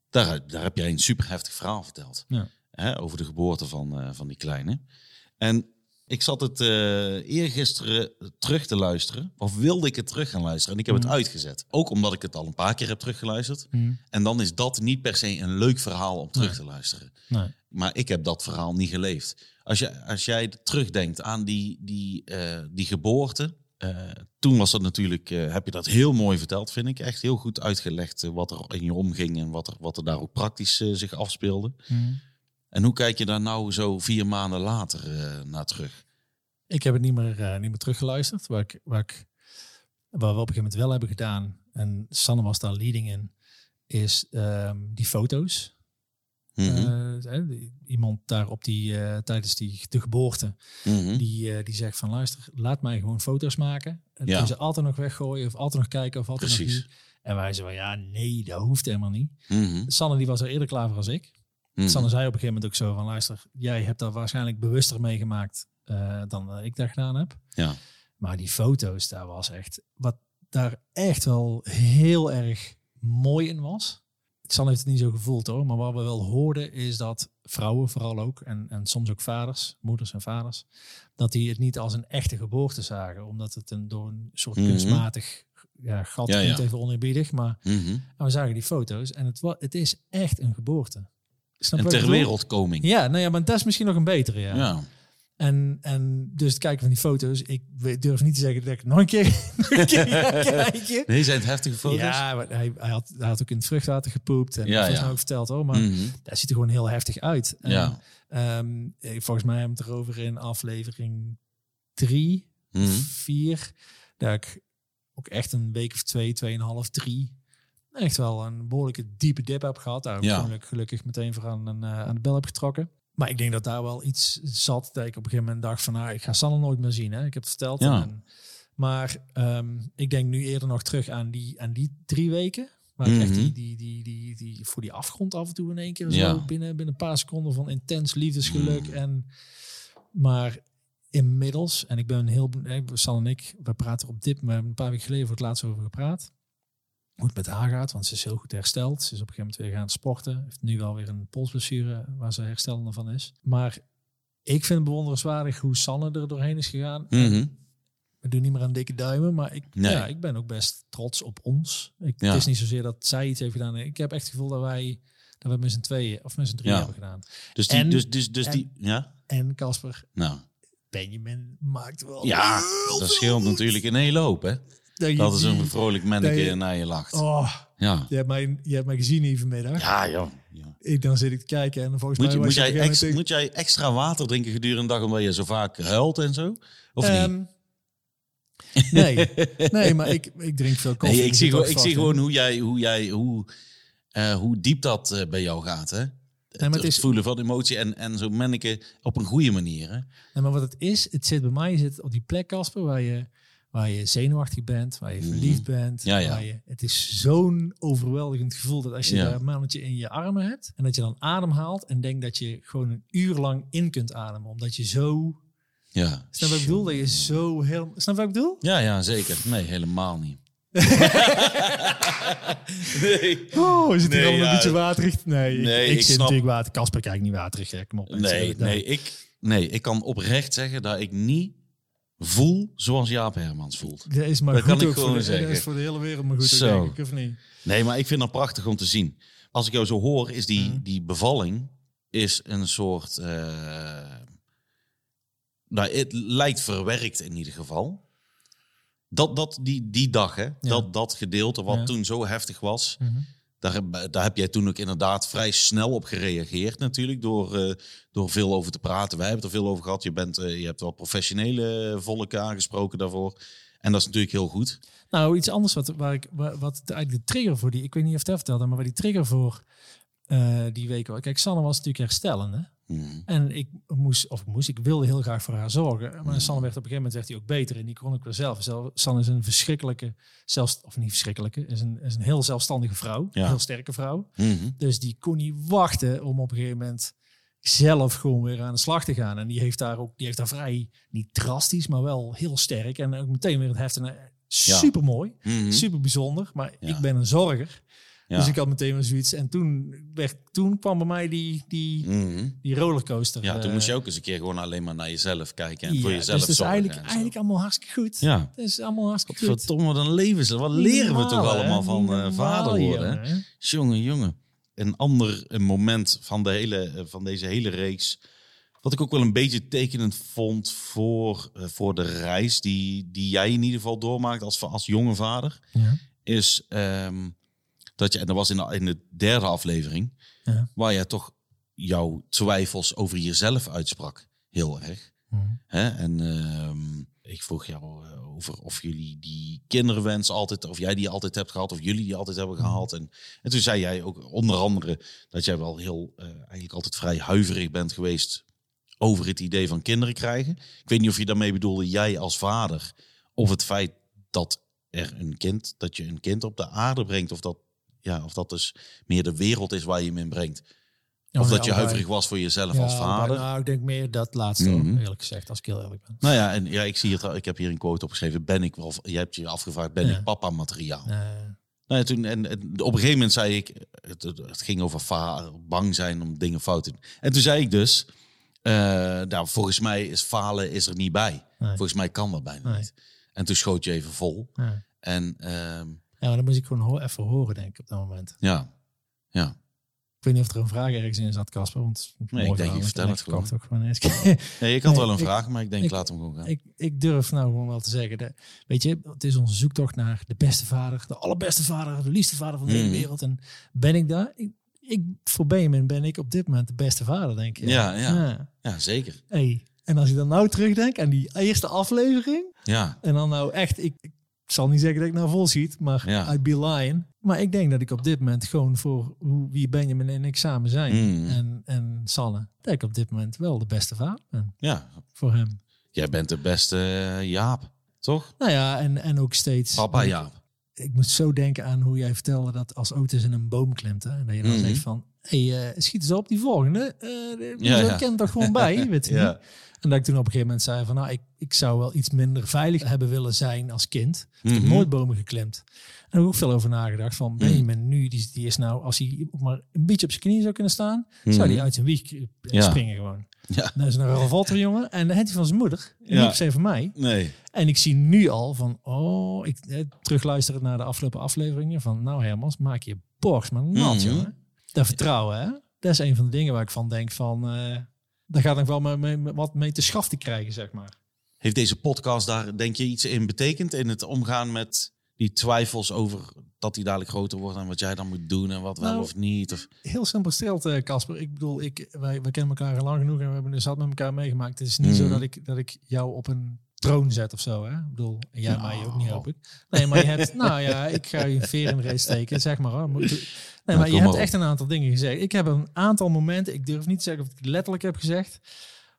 Daar, daar heb jij een super heftig verhaal verteld. Ja. Hè, over de geboorte van, van die kleine. En ik zat het eh eergisteren terug te luisteren. Of wilde ik het terug gaan luisteren. En ik heb het uitgezet. Ook omdat ik het al een paar keer heb teruggeluisterd. Hm. En dan is dat niet per se een leuk verhaal om terug Nee. te luisteren. Nee. Maar ik heb dat verhaal niet geleefd. Als, je, als jij terugdenkt aan die, die, eh, die geboorte. eh, toen was dat natuurlijk, heb je dat heel mooi verteld, vind ik. Echt heel goed uitgelegd wat er in je omging en wat er, wat er daar ook praktisch zich afspeelde. Hm. En hoe kijk je daar nou zo vier maanden later eh, naar terug? Ik heb het niet meer, eh, niet meer teruggeluisterd. Waar, ik, waar, ik, waar we op een gegeven moment wel hebben gedaan, en Sanne was daar leading in, is ehm, die foto's. Hè, die- iemand daar op die, tijdens die, de geboorte, Mhm. die, die zegt van luister, laat mij gewoon foto's maken. En Ja. kun ze altijd nog weggooien of altijd nog kijken of altijd nog Precies. niet. En wij zeiden van ja, nee, dat hoeft helemaal niet. Mhm. Sanne die was er eerder klaar voor als ik. Mhm. Sanne zei op een gegeven moment ook zo van luister, jij hebt dat waarschijnlijk bewuster meegemaakt eh, dan ik dat gedaan heb. Ja. Maar die foto's, daar was echt, wat daar echt wel heel erg mooi in was. Sanne heeft het niet zo gevoeld hoor, maar wat we wel hoorden is dat vrouwen vooral ook, en, en soms ook vaders, moeders en vaders, dat die het niet als een echte geboorte zagen, omdat het een, door een soort Mhm. kunstmatig ja, gat Ja, even oneerbiedig, maar Mhm. we zagen die foto's en het, het is echt een geboorte. Snap En ter wereldkoming. Ja, nou ja, maar dat is misschien nog een betere. Ja. Ja. En, en dus het kijken van die foto's, ik durf niet te zeggen dat ik nog een keer, nog een keer kijken. Nee, zijn het heftige foto's? Ja, maar hij, hij, had, hij had ook in het vruchtwater gepoept. En Ja, volgens ja. mij ook verteld hoor. Maar Mhm. dat ziet er gewoon heel heftig uit. En, Ja. ehm, eh, volgens mij hebben we het erover in aflevering drie, Mhm. vier. Dat ik ook echt een week of twee, tweeënhalf, drie. Echt wel een behoorlijke diepe dip heb gehad. Daar Ja. gelukkig, gelukkig meteen voor aan, een, eh, aan de bel heb getrokken. Maar ik denk dat daar wel iets zat dat ik op een gegeven moment dacht van... Nou, ik ga Sanne nooit meer zien. Hè? Ik heb het verteld. Ja. En, maar ehm, ik denk nu eerder nog terug aan die, aan die drie weken. Waar ik echt Mhm. die, die, die, die, die, voor die afgrond af en toe in één keer Ja. zo binnen, binnen een paar seconden van intens liefdesgeluk. Mm. En, maar inmiddels, en ik ben heel, Sal en ik, we praten op dit, hebben een paar weken geleden voor het laatst over gepraat. Hoe het met haar gaat, want ze is heel goed hersteld. Ze is op een gegeven moment weer gaan sporten. Heeft nu wel weer een polsblessure waar ze herstellende van is. Maar ik vind het bewonderenswaardig hoe Sanne er doorheen is gegaan. Mhm. We doen niet meer aan dikke duimen, maar ik, Nee. ja, ik ben ook best trots op ons. Ik, Ja. Het is niet zozeer dat zij iets heeft gedaan. Ik heb echt het gevoel dat wij dat we met z'n tweeën of met z'n drieën Ja. hebben gedaan. Dus die, En- dus, dus, dus en- die, ja? En Casper, Nou, Benjamin maakt wel. ja, dat scheelt natuurlijk een hele hoop, hè? Dat, is een vrolijk manneke naar je lacht. Oh, Ja. je hebt mij, je hebt mij gezien hier vanmiddag. Ja, joh. Ja. Ik, dan zit ik te kijken en volgens Moet, mij je, moet, jij een ex, gegeven moet jij extra water drinken gedurende de dag omdat je zo vaak huilt en zo? Of niet? Ehm, nee, nee, maar ik, ik drink veel koffie. Nee, ik dus zie, gewoon, ik zie gewoon hoe jij, hoe jij, hoe, eh, hoe diep dat eh, bij jou gaat, hè? het het is- voelen van emotie en, en zo manneke op een goede manier, hè? Nee, maar wat het is, het zit bij mij zit op die plek, Casper, waar je, waar je zenuwachtig bent, waar je Mhm. verliefd bent. Ja, ja. Waar je, het is zo'n overweldigend gevoel dat als je Ja. dat mannetje in je armen hebt en dat je dan ademhaalt en denkt dat je gewoon een uur lang in kunt ademen, omdat je zo... Ja. Snap wat ik bedoel? Dat je zo heel... Snap wat ik bedoel? Ja, ja, zeker. Nee, helemaal niet. nee. Oh, is het Nee, hier allemaal ja. een beetje waterig? Nee, Nee, ik, ik, ik zit snap- natuurlijk water. Casper kijkt niet waterig. Ja, kom op. Nee, nee, ik, nee, ik kan oprecht zeggen dat ik niet voel zoals Jaap Hermans voelt. Dat is maar Dat goed kan ik voor gewoon de, zeggen. Dat is voor de hele wereld maar goed denk ik, of niet? Nee, maar ik vind dat prachtig om te zien. Als ik jou zo hoor, is die, Mhm. die bevalling is een soort... eh, nou, het lijkt verwerkt in ieder geval. Dat, dat, die, die dag, hè, dat, dat gedeelte wat Ja. toen zo heftig was... Mhm. Daar, heb- daar heb jij toen ook inderdaad vrij snel op gereageerd natuurlijk. Door, eh, door veel over te praten. Wij hebben het er veel over gehad. Je, bent, eh, je hebt wel professionele volk aangesproken daarvoor. En dat is natuurlijk heel goed. Nou, iets anders wat, waar ik, wat eigenlijk de trigger voor die, ik weet niet of het vertelde, maar waar die trigger voor eh, die week was. Kijk, Sanne was natuurlijk herstellende. Mhm. En ik moest, of ik moest, ik wilde heel graag voor haar zorgen. Maar Mm. Sanne werd op een gegeven moment werd hij ook beter en die kon ik wel zelf. Zelf- Sanne is een verschrikkelijke, zelfs, of niet verschrikkelijke, is een, is een heel zelfstandige vrouw. Ja. Een heel sterke vrouw. Mhm. Dus die kon niet wachten om op een gegeven moment zelf gewoon weer aan de slag te gaan. En die heeft daar ook, die heeft daar vrij, niet drastisch, maar wel heel sterk. En ook meteen weer het heft. En super mooi, Mhm. super bijzonder. Maar Ja. ik ben een zorger. Ja. Dus ik had meteen weer zoiets. En toen, werd, toen kwam bij mij die, die, Mhm. die rollercoaster. Ja, toen eh, moest je ook eens een keer gewoon alleen maar naar jezelf kijken. En voor ja, jezelf dus het is eigenlijk, eigenlijk allemaal hartstikke goed. Ja. Het is allemaal hartstikke goed. Verdomme, wat een leven. ze- Wat leren we toch hè? allemaal van eh, normaal, vader worden? hè? jongen? Jongen. Een ander een moment van, de hele, eh, van deze hele reeks. Wat ik ook wel een beetje tekenend vond voor, eh, voor de reis die, die jij in ieder geval doormaakt als, als jonge vader. Ja. Is ehm, dat je, en dat was in de, in de derde aflevering, Ja. waar jij toch jouw twijfels over jezelf uitsprak. Heel erg. Mhm. Hè? En ehm, ik vroeg jou eh, over of jullie die kinderwens altijd, of jij die altijd hebt gehad, of jullie die altijd hebben gehad. En, en toen zei jij ook onder andere dat jij wel heel, eh, eigenlijk altijd vrij huiverig bent geweest over het idee van kinderen krijgen. Ik weet niet of je daarmee bedoelde jij als vader, of het feit dat er een kind, dat je een kind op de aarde brengt, of dat, ja, of dat dus meer de wereld is waar je hem in brengt. Of dat je huiverig was voor jezelf Ja, als vader. Nou, ik denk meer dat laatste, Mhm. eerlijk gezegd, als ik heel eerlijk ben. Nou ja, en ja, ik zie het. Ik heb hier een quote opgeschreven. Ben ik wel? Jij hebt je afgevraagd. Ben Ja. ik papa materiaal? Nou ja, toen en, en op een gegeven moment zei ik. Het, ging over bang zijn om dingen fout te doen. En toen zei ik dus. nou, volgens mij is falen is er niet bij. Nee. Volgens mij kan dat bijna Nee. niet. En toen schoot je even vol. En ehm, ja, maar dan moest ik gewoon ho- even horen, denk ik, op dat moment. ja, ja. Ik weet niet of er een vraag ergens in zat, Casper. Want Nee, ik denk, je vertelt het gewoon. Toch gewoon eens. Nee, ik had Nee, wel een ik- vraag, maar ik denk, ik- laat hem gewoon gaan. ik, ik durf nou gewoon wel te zeggen. Dat, weet je, het is onze zoektocht naar de beste vader. De allerbeste vader. De liefste vader van de hele Mhm. wereld. En ben ik daar? Ik, ik, voor Benjamin ben ik op dit moment de beste vader, denk ik. Ja, ja. ja, zeker. Hey. En als ik dan nou terugdenk aan die eerste aflevering. Ja, En dan nou echt, ik, ik zal niet zeggen dat ik nou vol ziet, maar Ja. I'd be lying. Maar ik denk dat ik op dit moment gewoon voor hoe, wie Benjamin en ik samen zijn. Mm. En, en Sanne, dat ik op dit moment wel de beste vader ben ja. voor hem. Jij bent de beste eh, Jaap, toch? Nou ja, en, en ook steeds. Papa Jaap. Ik moet zo denken aan hoe jij vertelde dat als Otis in een boom klimt. Hè, en dat je dan Mhm. zegt van, hey, eh, schiet eens op die volgende. Eh Ja, ja, ja. ken toch gewoon bij, weet je Ja. niet? En dat ik toen op een gegeven moment zei van, nou, ik, ik zou wel iets minder veilig hebben willen zijn als kind. Ik heb Mhm. nooit bomen geklimd. En daar heb ik ook veel over nagedacht. Van Benjamin nu, die, die is nou, als hij maar een beetje op zijn knieën zou kunnen staan, zou Mhm. hij uit zijn wieg eh, Ja. springen gewoon. Ja. Dat is een revolter jongen. En dan heeft hij van zijn moeder. Ja. niet per van mij. Nee. En ik zie nu al van, oh, ik terugluisteren naar de afgelopen afleveringen. Van, nou Hermans, maak je borst maar nat, Mhm. jongen. Dat vertrouwen, hè. Dat is een van de dingen waar ik van denk van, eh daar gaat nog wel mee, mee- wat mee te schaften krijgen, zeg maar. Heeft deze podcast daar, denk je, iets in betekend? In het omgaan met die twijfels over dat hij dadelijk groter wordt en wat jij dan moet doen en wat wel Nou, of niet? Of... Heel simpel gesteld, eh, Casper. ik bedoel, ik, wij, wij kennen elkaar al lang genoeg en we hebben dus zat met elkaar meegemaakt. Het is niet zo Mhm. dat ik, dat ik jou op een troon zet of zo, hè. Ik bedoel, en jij mij ook niet, Nou. hoop ik. Nee, maar je hebt, nou ja, ik ga je een veer in de race steken, zeg maar. Hoor. Nee, maar je hebt op. echt een aantal dingen gezegd. Ik heb een aantal momenten, ik durf niet te zeggen of ik het letterlijk heb gezegd,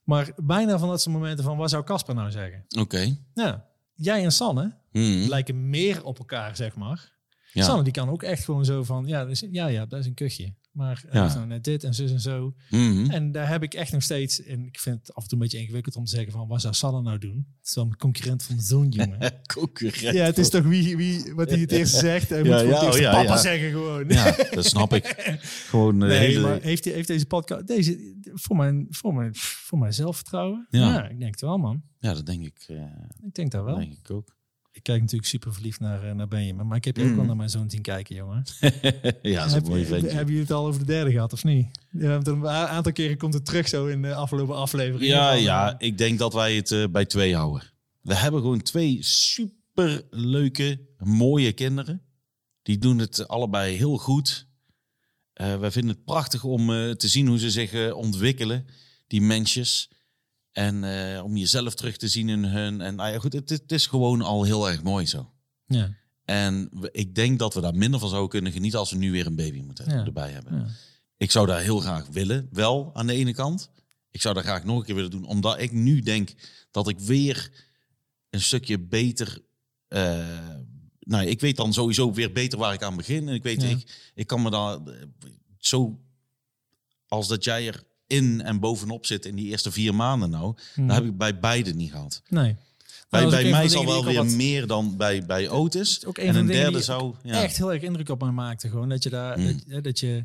maar bijna van dat soort momenten van, wat zou Casper nou zeggen? Oké. Ja, jij en Sanne Mhm. lijken meer op elkaar, zeg maar. Ja. Sanne die kan ook echt gewoon zo van, ja, dus, ja, ja, dat is een kuchje. Maar hij Ja. nou net dit en zus en zo. Mhm. En daar heb ik echt nog steeds, en ik vind het af en toe een beetje ingewikkeld om te zeggen van, wat zou Sanne nou doen? Het is wel een concurrent van zo'n jongen. Concurrent. ja, het is toch wie, wie wat hij het eerste zegt. Hij Ja, moet ja, oh ja, papa zeggen gewoon. Ja, dat snap ik. Gewoon eh, Nee, hele... maar heeft, heeft deze podcast, deze, voor mijn, voor mijn, voor mijn zelfvertrouwen? Ja. Ja. ik denk het wel, man. Ja, dat denk ik, eh, Ik denk dat wel. denk ik ook. Ik kijk natuurlijk super verliefd naar, eh, naar Benjamin, maar ik heb je ook Mm. wel naar mijn zoon zien kijken, jongen. ja, dat is een mooi je- ventje. hebben jullie het al over de derde gehad, of niet? Er een aantal keren komt het terug zo in de afgelopen aflevering. Ja, ja, eh, ik denk dat wij het eh, bij twee houden. We hebben gewoon twee super leuke, mooie kinderen. Die doen het allebei heel goed. Eh wij vinden het prachtig om te zien hoe ze zich ontwikkelen, die mensjes. En eh, om jezelf terug te zien in hun. En nou ja, goed, het, het is gewoon al heel erg mooi zo. ja, En we- ik denk dat we daar minder van zouden kunnen genieten als we nu weer een baby moeten Ja. erbij hebben. ja. Ik zou daar heel graag willen, wel aan de ene kant. Ik zou daar graag nog een keer willen doen, omdat ik nu denk dat ik weer een stukje beter. eh, nou, ik weet dan sowieso weer beter waar ik aan begin. En ik weet, ik, ik kan me daar eh, zo. Als dat jij er in en bovenop zit in die eerste vier maanden nou. Hmm. Dat heb ik bij beide niet gehad. Nee. Bij, ook bij mij zal wel weer wat- meer dan bij, bij Otis. ook een En een de derde zou. Ja. echt heel erg indruk op mij maakte. Gewoon dat je daar, Mm. dat, hè, dat, je,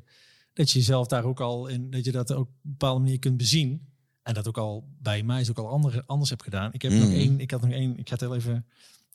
dat je jezelf daar ook al in, dat je dat ook op een bepaalde manier kunt bezien. En dat ook al bij mij is ook al andere, anders heb gedaan. Ik heb nog Mm. één, ik had nog één, ik ga het heel even,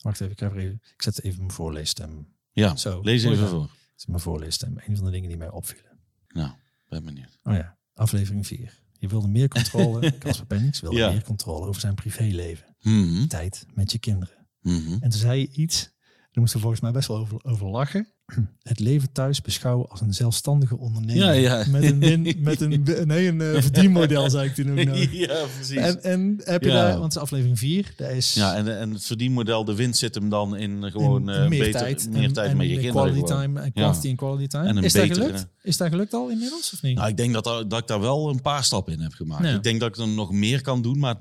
wacht even, ik, ga er even, ik zet even mijn voorleesstem. Ja, Zo, lees even voor. Het is mijn voorleesstem. Een van de dingen die mij opvielen. Nou, ben benieuwd. Oh ja, aflevering 4. Je wilde meer controle, Casper Pennings wilde Ja. meer controle over zijn privéleven. Mhm, Tijd met je kinderen. mhm. En toen zei je iets, moesten we volgens mij best wel over, over lachen. Het leven thuis beschouwen als een zelfstandige ondernemer. Ja, ja. Met een, met een, nee, een eh, verdienmodel, zei ik toen ook nog. ja, precies. En, en heb je Ja. daar, want het is aflevering 4, daar is ja, en, en het verdienmodel, de winst zit hem dan in gewoon in eh, meer beter, tijd, meer en, tijd en met je de kinderen. quality gewoon. time, en Ja. quantity en quality time. En een is dat gelukt? Is dat gelukt al inmiddels of niet? Nou, ik denk dat, dat ik daar wel een paar stappen in heb gemaakt. Ik denk dat ik er nog meer kan doen, maar,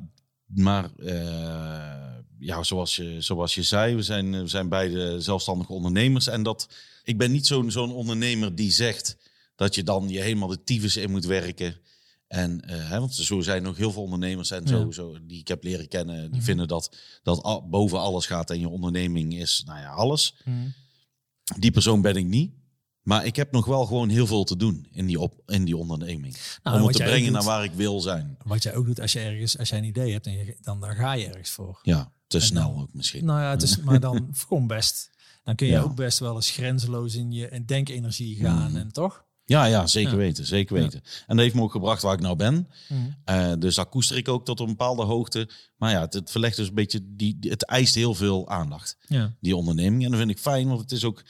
maar eh, ja, zoals je, zoals je zei, we zijn, we zijn beide zelfstandige ondernemers. En dat, ik ben niet zo'n zo'n ondernemer die zegt dat je dan je helemaal de tyfus in moet werken. En, eh, hè, want zo zijn nog heel veel ondernemers en zo, Ja. zo, die ik heb leren kennen, die Mhm. vinden dat dat boven alles gaat en je onderneming is, nou ja, alles. Hmm. Die persoon ben ik niet. Maar ik heb nog wel gewoon heel veel te doen in die, op, in die onderneming. Nou, om het te brengen naar waar ik wil zijn. Wat jij ook doet als je ergens, als jij een idee hebt, en je, dan, dan ga je ergens voor. Ja, te En snel dan- ook misschien. Nou ja, het is, maar dan gewoon best. Dan kun je Ja. ook best wel eens grenzeloos in je en denkenergie gaan. Mhm. En toch? Ja, ja, zeker Ja. weten. Zeker Ja. weten. En dat heeft me ook gebracht waar ik nou ben. Mhm. Eh, dus daar koester ik ook tot een bepaalde hoogte. Maar ja, het, het verlegt dus een beetje, die, die- het eist heel veel aandacht, Ja. die onderneming. En dat vind ik fijn, want het is ook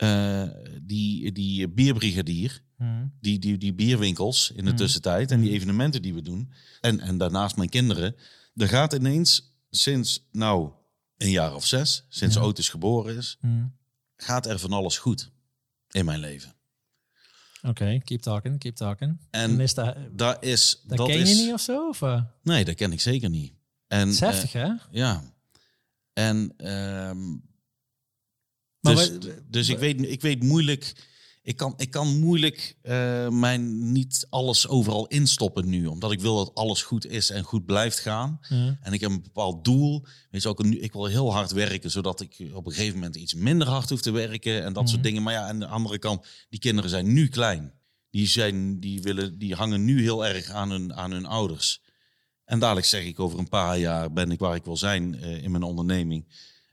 eh, die, die bierbrigadier. Mhm. die, die, die bierwinkels in de Mhm. tussentijd en die evenementen die we doen. En, en daarnaast mijn kinderen. Er gaat ineens sinds nou een jaar of zes, sinds Ja. Otis geboren is, gaat er van alles goed in mijn leven. Oké, keep talking, keep talking. En, is dat, dat is... dat, dat ken is, je niet of zo? Of, eh? Nee, dat ken ik zeker niet. En, Het is heftig, hè? eh, ja. En... ehm, Maar dus, wij- dus ik, weet, ik weet moeilijk... Ik kan, ik kan moeilijk eh, mijn niet alles overal instoppen nu. Omdat ik wil dat alles goed is en goed blijft gaan. Ja. En ik heb een bepaald doel. Weet je, ook een, ik wil heel hard werken, zodat ik op een gegeven moment iets minder hard hoef te werken en dat soort Mhm. dingen. Maar ja, aan de andere kant, die kinderen zijn nu klein. Die, zijn, die, willen, die hangen nu heel erg aan hun, aan hun ouders. En dadelijk zeg ik, over een paar jaar ben ik waar ik wil zijn eh, in mijn onderneming.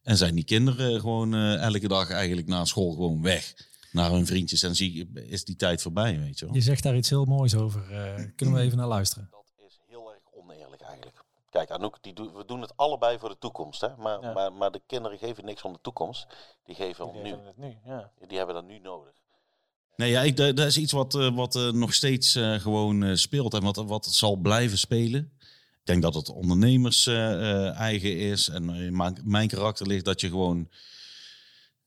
En zijn die kinderen gewoon eh, elke dag eigenlijk na school gewoon weg. Naar hun vriendjes en zie, is die tijd voorbij, weet je wel. Je zegt daar iets heel moois over. eh, kunnen we even naar luisteren? Dat is heel erg oneerlijk eigenlijk. Kijk, Anouk, die we doen het allebei voor de toekomst. Hè? Maar, Ja. maar, maar de kinderen geven niks om de toekomst. Die geven om nu. Het nu ja. Die hebben dat nu nodig. Nee, ja, ik, dat dat is iets wat, eh, wat nog steeds gewoon eh, speelt en wat, wat zal blijven spelen. Ik denk dat het ondernemers eh, eh, eigen is en in mijn, karakter ligt dat je gewoon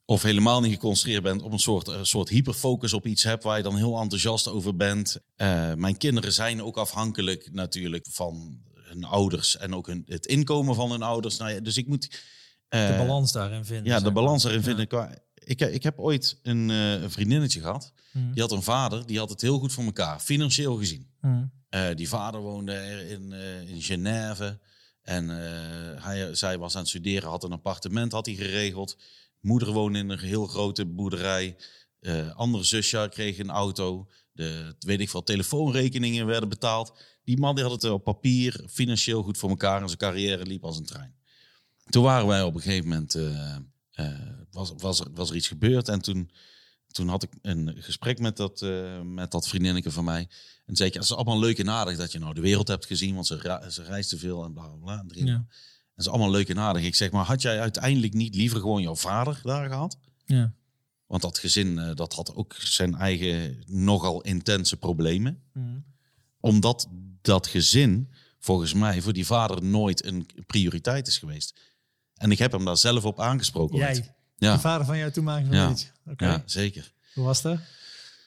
of helemaal niet geconcentreerd bent op een soort, eh, soort hyperfocus op iets hebt waar je dan heel enthousiast over bent. Eh, mijn kinderen zijn ook afhankelijk natuurlijk van hun ouders en ook hun, het inkomen van hun ouders. Nou ja, dus ik moet... eh, De balans daarin vinden. ja, de balans erin Ja. vinden. Qua, ik, ik heb ooit een, eh, een vriendinnetje gehad. Mhm. Die had een vader, die had het heel goed voor elkaar, financieel gezien. Mhm. Eh, die vader woonde in, eh, in Genève. En eh, hij, zij was aan het studeren, had een appartement had hij geregeld. Moeder woonde in een heel grote boerderij. Eh, andere zusje kreeg een auto. De, weet ik veel, telefoonrekeningen werden betaald. Die man die had het op papier financieel goed voor elkaar. En zijn carrière liep als een trein. Toen waren wij op een gegeven moment... eh, eh, was, was, er, was er iets gebeurd. En toen, toen had ik een gesprek met dat, eh, met dat vriendinnetje van mij. En zei ik, ja, het is allemaal leuk en aardig dat je nou de wereld hebt gezien. Want ze, ze reist te veel en bla bla bla. En Ja. Dat is allemaal leuk en aardig. Ik zeg, maar had jij uiteindelijk niet liever gewoon jouw vader daar gehad? Ja. Want dat gezin, eh, dat had ook zijn eigen nogal intense problemen. Mhm. Omdat dat gezin, volgens mij, voor die vader nooit een prioriteit is geweest. En ik heb hem daar zelf op aangesproken. ooit. Jij, Ja, de vader van jouw toenmalige Ja. vriendje. Oké, ja, zeker. hoe was dat?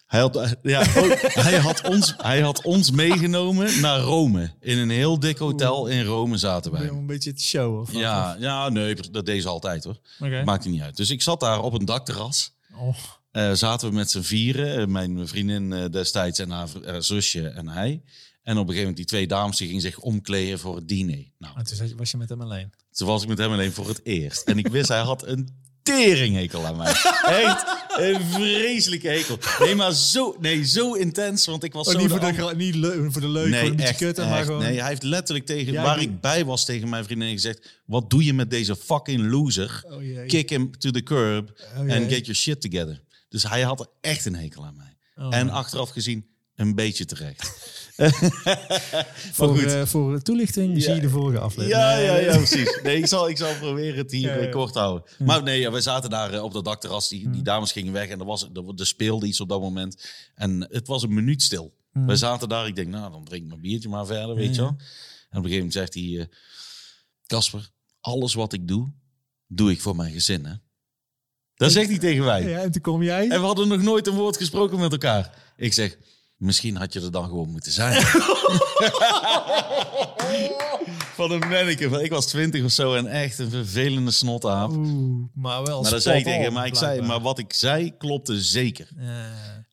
Hij had, eh, ja, ook- hij, had ons, hij had ons meegenomen naar Rome. In een heel dik hotel in Rome zaten wij. een beetje te showen? Of? Ja, ja, nee, dat deed ze altijd hoor. Oké. Maakt niet uit. Dus ik zat daar op een dakterras. Oh, Eh, zaten we met z'n vieren. eh, Mijn vriendin destijds en haar, zusje en hij. En op een gegeven moment die twee dames die gingen zich omkleden voor het diner. Nou, en toen zat je- was je met hem alleen. toen was ik met hem alleen voor het eerst. En ik wist, hij had een teringhekel aan mij. Echt een vreselijke hekel. Nee, maar zo, nee, zo intens, want ik was Oh, zo... niet, voor de, niet voor de leuk, beetje echt, maar gewoon... Nee, hij heeft letterlijk tegen, Ja, waar ik- ik bij was tegen mijn vriendin gezegd... Wat doe je met deze fucking loser? Oh jee. Kick him to the curb Oh and get your shit together. Dus hij had echt een hekel aan mij. En achteraf gezien een beetje terecht. Voor, goed. eh, voor toelichting zie je de vorige aflevering. Ja, ja, ja, precies. Nee, ik zal, ik zal proberen het hier Ja, kort te houden. Maar nee, we zaten daar eh, op dat dakterras. Die, die dames gingen weg en er, was, er, er speelde iets op dat moment. En het was een minuut stil. Mhm. We zaten daar. Ik denk, nou, dan drink ik mijn biertje maar verder, weet je wel. En op een gegeven moment zegt hij... eh, Casper, alles wat ik doe, doe ik voor mijn gezin, hè? Dat zegt hij tegen mij. Ja, en toen kom jij. En we hadden nog nooit een woord gesproken met elkaar. Ik zeg, misschien had je er dan gewoon moeten zijn. Van een manneke. Ik was twintig of zo en echt een vervelende snotaap. Oeh, maar wel Maar dat zei ik tegen. Maar, ik zei, maar wat ik zei klopte zeker.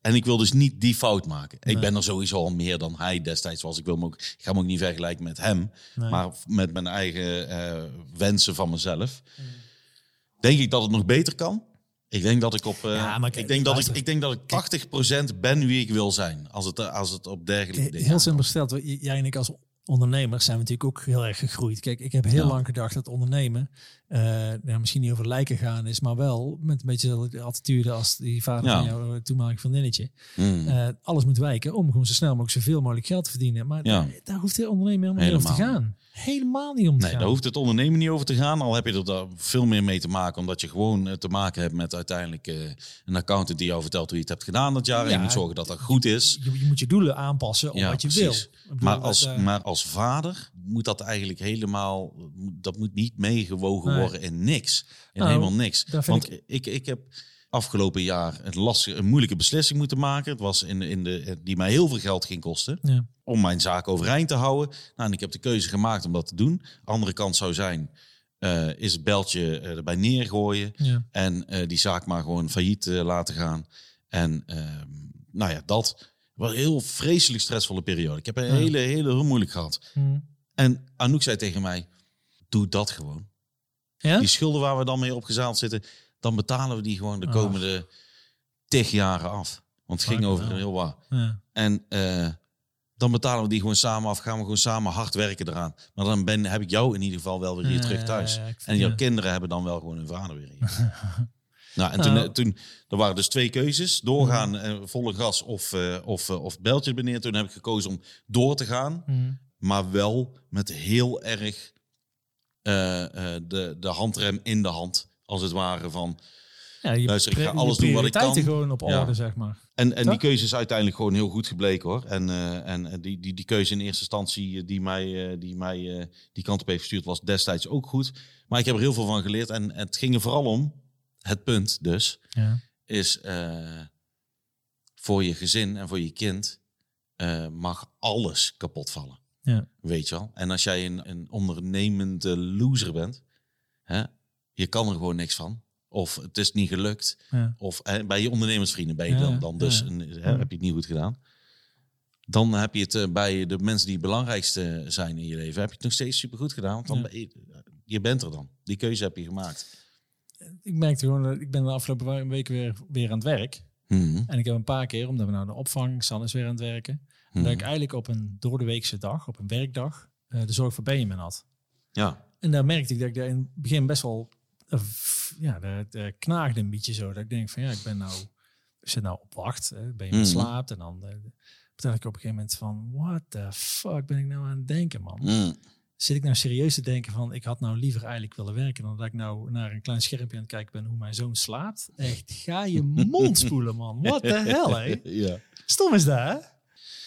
En ik wil dus niet die fout maken. Ik ben er sowieso al meer dan hij destijds was. Ik, wil hem ook, ik ga hem ook niet vergelijken met hem. Nee. Maar met mijn eigen eh, wensen van mezelf. Mm. Denk ik dat het nog beter kan. Ik denk dat ik op. eh, Ja, ik, denk dat ik, ik denk dat ik 80% ben wie ik wil zijn. Als het, als het op dergelijke dingen Heel simpel gesteld, jij en ik als ondernemers zijn we natuurlijk ook heel erg gegroeid. Kijk, ik heb heel Ja. lang gedacht dat ondernemen eh, nou, misschien niet over lijken gaan is, maar wel met een beetje de attitude als die vader Ja. van jouw eh, toenmalige vriendinnetje. Mm. Eh, alles moet wijken om gewoon zo snel mogelijk zoveel mogelijk geld te verdienen. Maar Ja. daar, daar hoeft de ondernemer helemaal, niet over te gaan. Helemaal niet om te Nee, gaan. daar hoeft het ondernemen niet over te gaan. Al heb je er daar veel meer mee te maken. Omdat je gewoon eh, te maken hebt met uiteindelijk eh, een accountant die jou vertelt hoe je het hebt gedaan dat jaar. en je moet zorgen dat dat goed is. je, je moet je doelen aanpassen op Ja, wat je precies. wil. Bedoel, Maar dat, als, eh, maar als vader moet dat eigenlijk helemaal... Dat moet niet meegewogen Nee. worden in niks. In Nou, helemaal niks. Want ik... Ik, heb afgelopen jaar een, lastige, een moeilijke beslissing moeten maken. Het was in, in de, die mij heel veel geld ging kosten. ja. om mijn zaak overeind te houden. Nou, en ik heb de keuze gemaakt om dat te doen. Andere kant zou zijn, eh, is het beltje eh, erbij neergooien Ja. en eh, die zaak maar gewoon failliet laten gaan. En ehm, nou ja, dat was een heel vreselijk stressvolle periode. Ik heb een Ja. hele, hele heel moeilijk gehad. Hm. En Anouk zei tegen mij, doe dat gewoon. Ja? Die schulden waar we dan mee opgezaald zitten, dan betalen we die gewoon de Ach. komende tig jaren af. Want het ging over hell. heel wat. Ja. En eh, dan betalen we die gewoon samen af. Gaan we gewoon samen hard werken eraan. Maar dan ben, heb ik jou in ieder geval wel weer hier Ja, terug thuis. ja, en jouw kinderen hebben dan wel gewoon hun vader weer hier. nou, en toen, Nou. toen, er waren dus twee keuzes. Doorgaan, eh, volle gas of, eh of, of beltje beneden. Toen heb ik gekozen om door te gaan. Hm. Maar wel met heel erg de, de handrem in de hand. Als het ware van... Ja, je Luister, ik ga alles doen wat ik kan. gewoon op Ja. orde, zeg maar. En, en Toch? die keuze is uiteindelijk gewoon heel goed gebleken hoor. En, eh, en eh, die, die, die keuze in eerste instantie eh, die mij, die, mij die kant op heeft gestuurd was destijds ook goed. Maar ik heb er heel veel van geleerd. En het ging er vooral om, het punt dus, Ja. is voor je gezin en voor je kind mag alles kapot vallen. Ja. Weet je wel? En als jij een, een ondernemende loser bent, hè, je kan er gewoon niks van. Of het is niet gelukt. Ja. Of eh, bij je ondernemersvrienden ben je dan, dan dus een, hè, heb je het niet goed gedaan. Dan heb je het eh, bij de mensen die het belangrijkste zijn in je leven, heb je het nog steeds supergoed gedaan. Want dan ben je, je bent er dan. Die keuze heb je gemaakt. Ik merkte gewoon, dat ik ben de afgelopen week weer, weer aan het werk. Mhm. En ik heb een paar keer, omdat we nou de opvang, San is weer aan het werken. Mhm. Dat ik eigenlijk op een doordeweekse dag, op een werkdag, eh, de zorg voor Benjamin had. Ja. En daar merkte ik dat ik daar in het begin best wel, eh, ja, dat dat knaagde een beetje zo. Dat ik denk van, ja, ik ben nou, ik zit nou op wacht. Hè, Benjamin Mhm. slaapt en dan eh, vertel ik op een gegeven moment van, what the fuck ben ik nou aan het denken, man? Mhm. Zit ik nou serieus te denken van, ik had nou liever eigenlijk willen werken dan dat ik nou naar een klein schermpje aan het kijken ben hoe mijn zoon slaapt. Echt, ga je mond spoelen, man. What the hell, hè? ja. Stom is dat, hè?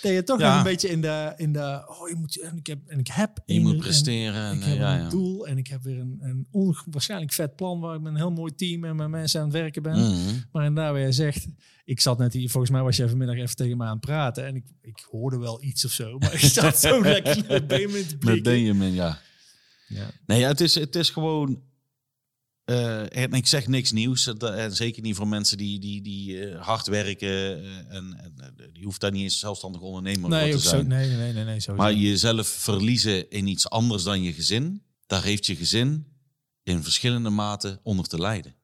Dat je toch Ja. nog een beetje in de, in de oh, je moet, en ik heb, en ik heb, Je een- moet presteren. En, ik eh, heb ja, een ja. doel en ik heb weer een, een onwaarschijnlijk vet plan waar ik met een heel mooi team en met mensen aan het werken ben. Mhm. Maar inderdaad, waar jij zegt, ik zat net hier, volgens mij was jij vanmiddag even tegen me aan het praten en ik, ik hoorde wel iets of zo, maar ik zat zo lekker met Benjamin te Met. Benjamin, ja. Ja. Nee, het, is, het is gewoon. Eh, en ik zeg niks nieuws. dat- En zeker niet voor mensen die, die, die eh, hard werken. eh, en, en eh, die hoeft daar niet eens zelfstandig ondernemer Nee, voor te zo, zijn. nee, nee, nee, nee, nee, sowieso. maar jezelf verliezen in iets anders dan je gezin. Daar heeft je gezin in verschillende maten onder te lijden.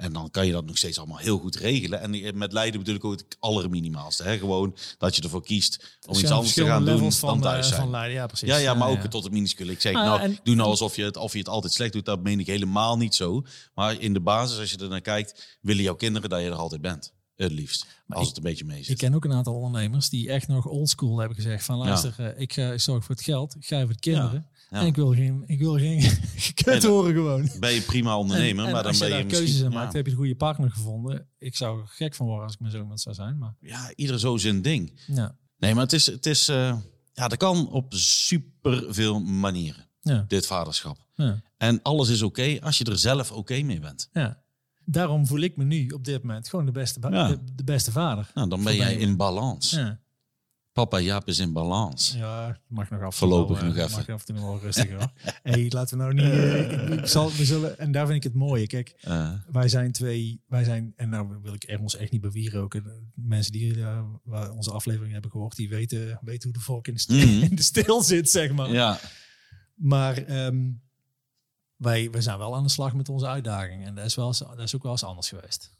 En dan kan je dat nog steeds allemaal heel goed regelen. En met lijden bedoel ik ook het allerminimaalste. Hè? Gewoon dat je ervoor kiest om Dus iets anders te gaan doen dan van, thuis eh, zijn. Van Leiden, ja, precies. Ja, ja, maar ook ja. tot het minuscule. Ik zeg, Ah, nou, en- doe nou alsof je, het, of je het altijd slecht doet. Dat meen ik helemaal niet zo. Maar in de basis, als je er naar kijkt, willen jouw kinderen dat je er altijd bent. Het liefst. Maar als ik- het een beetje mee Ik zit. ken ook een aantal ondernemers die echt nog oldschool hebben gezegd van luister, eh, ik ga ik zorg voor het geld, ik ga voor de kinderen. En ik wil geen, ik wil geen gekut horen gewoon. Ben je prima ondernemer, En- en maar dan ben je je misschien... keuzes in maakt, heb je de goede partner gevonden. Ik zou er gek van worden als ik met zo iemand zou zijn. Maar ja, ieder zo zijn ding. ja, Nee, maar het is... Het is eh, ja, dat kan op super veel manieren, ja, dit vaderschap. ja, En alles is oké als je er zelf oké mee bent. ja. Daarom voel ik me nu op dit moment gewoon de beste, Ja. de, de beste vader. Nou, dan ben jij in balans. Ja, Papa Jaap is in balans. ja mag nog af. Voorlopig wel, nog eh, even. Mag af en toe wel rustiger. hoor. hey, laten we nou niet... eh, ik, zal, we zullen, en daar vind ik het mooie. Kijk, Eh, wij zijn twee, wij zijn, en nou wil ik er ons echt niet bewieroken. De Mensen die eh, onze aflevering hebben gehoord, die weten, weten hoe de volk in de, stil, Mhm. in de stil zit, zeg maar. ja, Maar ehm, wij, wij zijn wel aan de slag met onze uitdaging. En dat is, wel dat is ook wel eens anders geweest.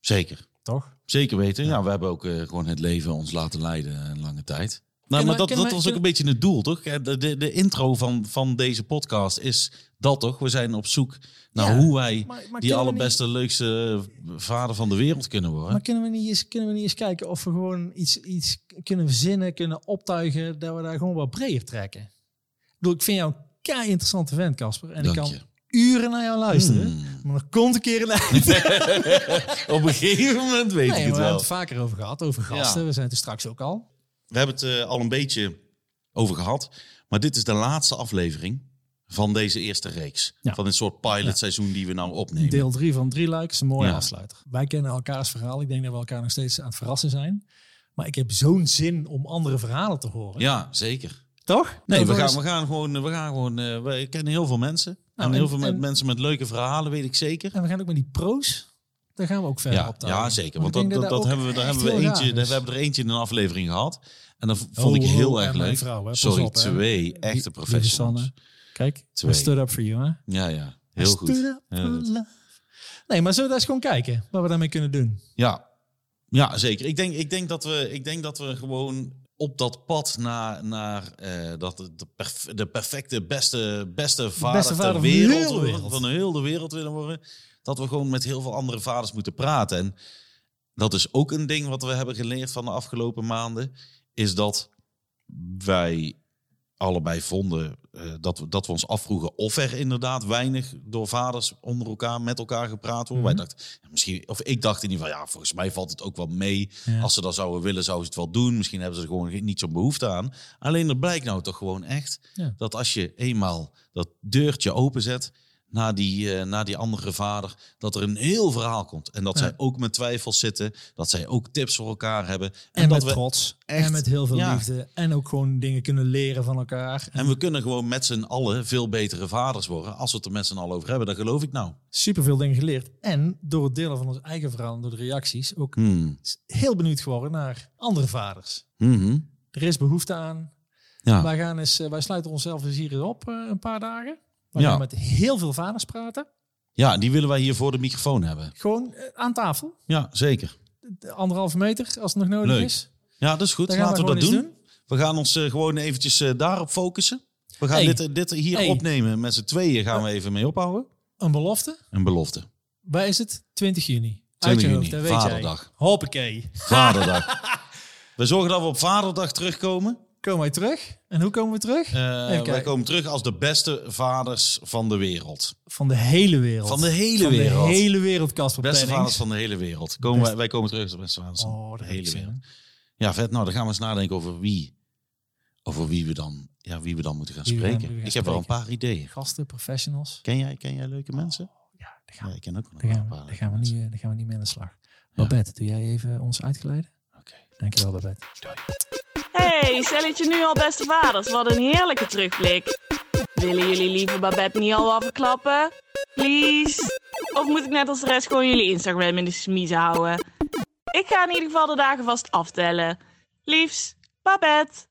zeker. Toch? Zeker weten. Ja, we hebben ook eh, gewoon het leven ons laten leiden een lange tijd. Nou, maar we- dat, dat we- was ook een beetje het doel, toch? De, de, de intro van, van deze podcast is dat toch? We zijn op zoek naar Ja, hoe wij maar- maar die allerbeste, leukste vader van de wereld kunnen worden. Maar kunnen we, niet eens, kunnen we niet eens kijken of we gewoon iets, iets kunnen verzinnen, kunnen optuigen, dat we daar gewoon wat breder trekken? Ik bedoel, ik vind jou een kei interessante vent, Casper. En Dank ik kan je. Uren naar jou luisteren. Hmm. Maar er komt een keer een eind. Op een gegeven moment weet Nee, ik het we hebben wel. het vaker over gehad, over gasten. Ja. We zijn het er straks ook al. We hebben het eh, al een beetje over gehad. Maar dit is de laatste aflevering van deze eerste reeks. Ja. Van dit soort pilotseizoen die we nou opnemen. Deel 3 van drie luik is een mooie afsluiter. Wij kennen elkaars verhaal. Ik denk dat we elkaar nog steeds aan het verrassen zijn. Maar ik heb zo'n zin om andere verhalen te horen. Ja, zeker. Toch? Nee, we gaan, we gaan gewoon, we gaan gewoon, eh, we kennen heel veel mensen. Nou, en en- heel veel met, en- mensen met leuke verhalen, weet ik zeker. En we gaan ook met die pro's. Daar gaan we ook verder Ja, op ja, zeker. Want dat, dat, hebben we, daar hebben we, eentje, we hebben er eentje in een aflevering gehad. En dat vond Oh, ik heel oh, erg leuk. vrouw, hè. Pas Sorry, op, twee echte professionals. Kijk, Twee. we stood up for you, hè? Ja, ja. Heel I goed. Nee, maar zullen we eens gewoon kijken wat we daarmee kunnen doen? Ja, ja zeker. Ik denk, ik, denk dat we, ik denk dat we gewoon op dat pad naar, naar eh, dat de, de, perf- de perfecte, beste, beste vader, beste vader ter van de wereld, wereld. van de hele wereld willen worden. Dat we gewoon met heel veel andere vaders moeten praten. En dat is ook een ding wat we hebben geleerd van de afgelopen maanden. Is dat wij allebei vonden eh, dat, we, dat we ons afvroegen of er inderdaad weinig door vaders onder elkaar met elkaar gepraat wordt. Mhm. Wij dachten, ja, misschien, of ik dacht in ieder geval, ja, volgens mij valt het ook wel mee. Ja. Als ze dat zouden willen, zouden ze het wel doen. Misschien hebben ze er gewoon niet zo'n behoefte aan. Alleen er blijkt nou toch gewoon echt Ja. dat als je eenmaal dat deurtje openzet naar die, eh, naar die andere vader, dat er een heel verhaal komt. En dat Ja. zij ook met twijfels zitten, dat zij ook tips voor elkaar hebben. En, dat met we trots. echt- en met heel veel ja. liefde. En ook gewoon dingen kunnen leren van elkaar. En we kunnen gewoon met z'n allen veel betere vaders worden. Als we het er met z'n allen over hebben, dat geloof ik nou. super veel dingen geleerd. En door het delen van ons eigen verhaal en door de reacties ook Hmm. heel benieuwd geworden naar andere vaders. Mhm. Er is behoefte aan. Ja. Wij, gaan eens, eh, wij sluiten onszelf eens hier op eh, een paar dagen. We Ja. met heel veel vaders praten. ja, die willen wij hier voor de microfoon hebben. Gewoon eh, aan tafel. Ja, zeker. De Anderhalve meter als het nog nodig Leuk. is. Ja, dat is goed. Dan Laten we, we dat doen. We gaan ons eh, gewoon eventjes eh, daarop focussen. We gaan Hey. dit, dit hier Hey. opnemen. Met z'n tweeën gaan we even mee ophouden. Een belofte. Een belofte. Waar is het? 20 juni. 20 Uit je juni, hoofd, dat weet Vaderdag. jij. Hoppakee. Vaderdag. we zorgen dat we op Vaderdag terugkomen. Komen wij terug? En hoe komen we terug? Eh, wij komen terug als de beste vaders van de wereld. Van de hele wereld. Van de hele Van wereld. de hele wereld, Casper Beste Pennings. vaders van de hele wereld. Komen wij, wij komen terug als de beste vaders van Oh, de dat hele wereld. Ja, vet. Nou, dan gaan we eens nadenken over wie. Over wie we dan, ja, wie we dan moeten gaan Wie we gaan- spreken. gaan ik heb wel een spreken. paar ideeën. Gasten, professionals. Ken jij, ken jij leuke mensen? Ja, daar gaan, Ja, ik ken ook nog daar een we, paar. daar gaan, we, niet, eh, daar gaan we niet mee aan de slag. Babette, doe jij even ons uitgeleiden? Oké. Dankjewel, Babette. Hey, stelletje nu al beste vaders. Wat een heerlijke terugblik. Willen jullie liever Babette niet al wat verklappen? Please? Of moet ik net als de rest gewoon jullie Instagram in de smiezen houden? Ik ga in ieder geval de dagen vast aftellen. Liefs, Babette.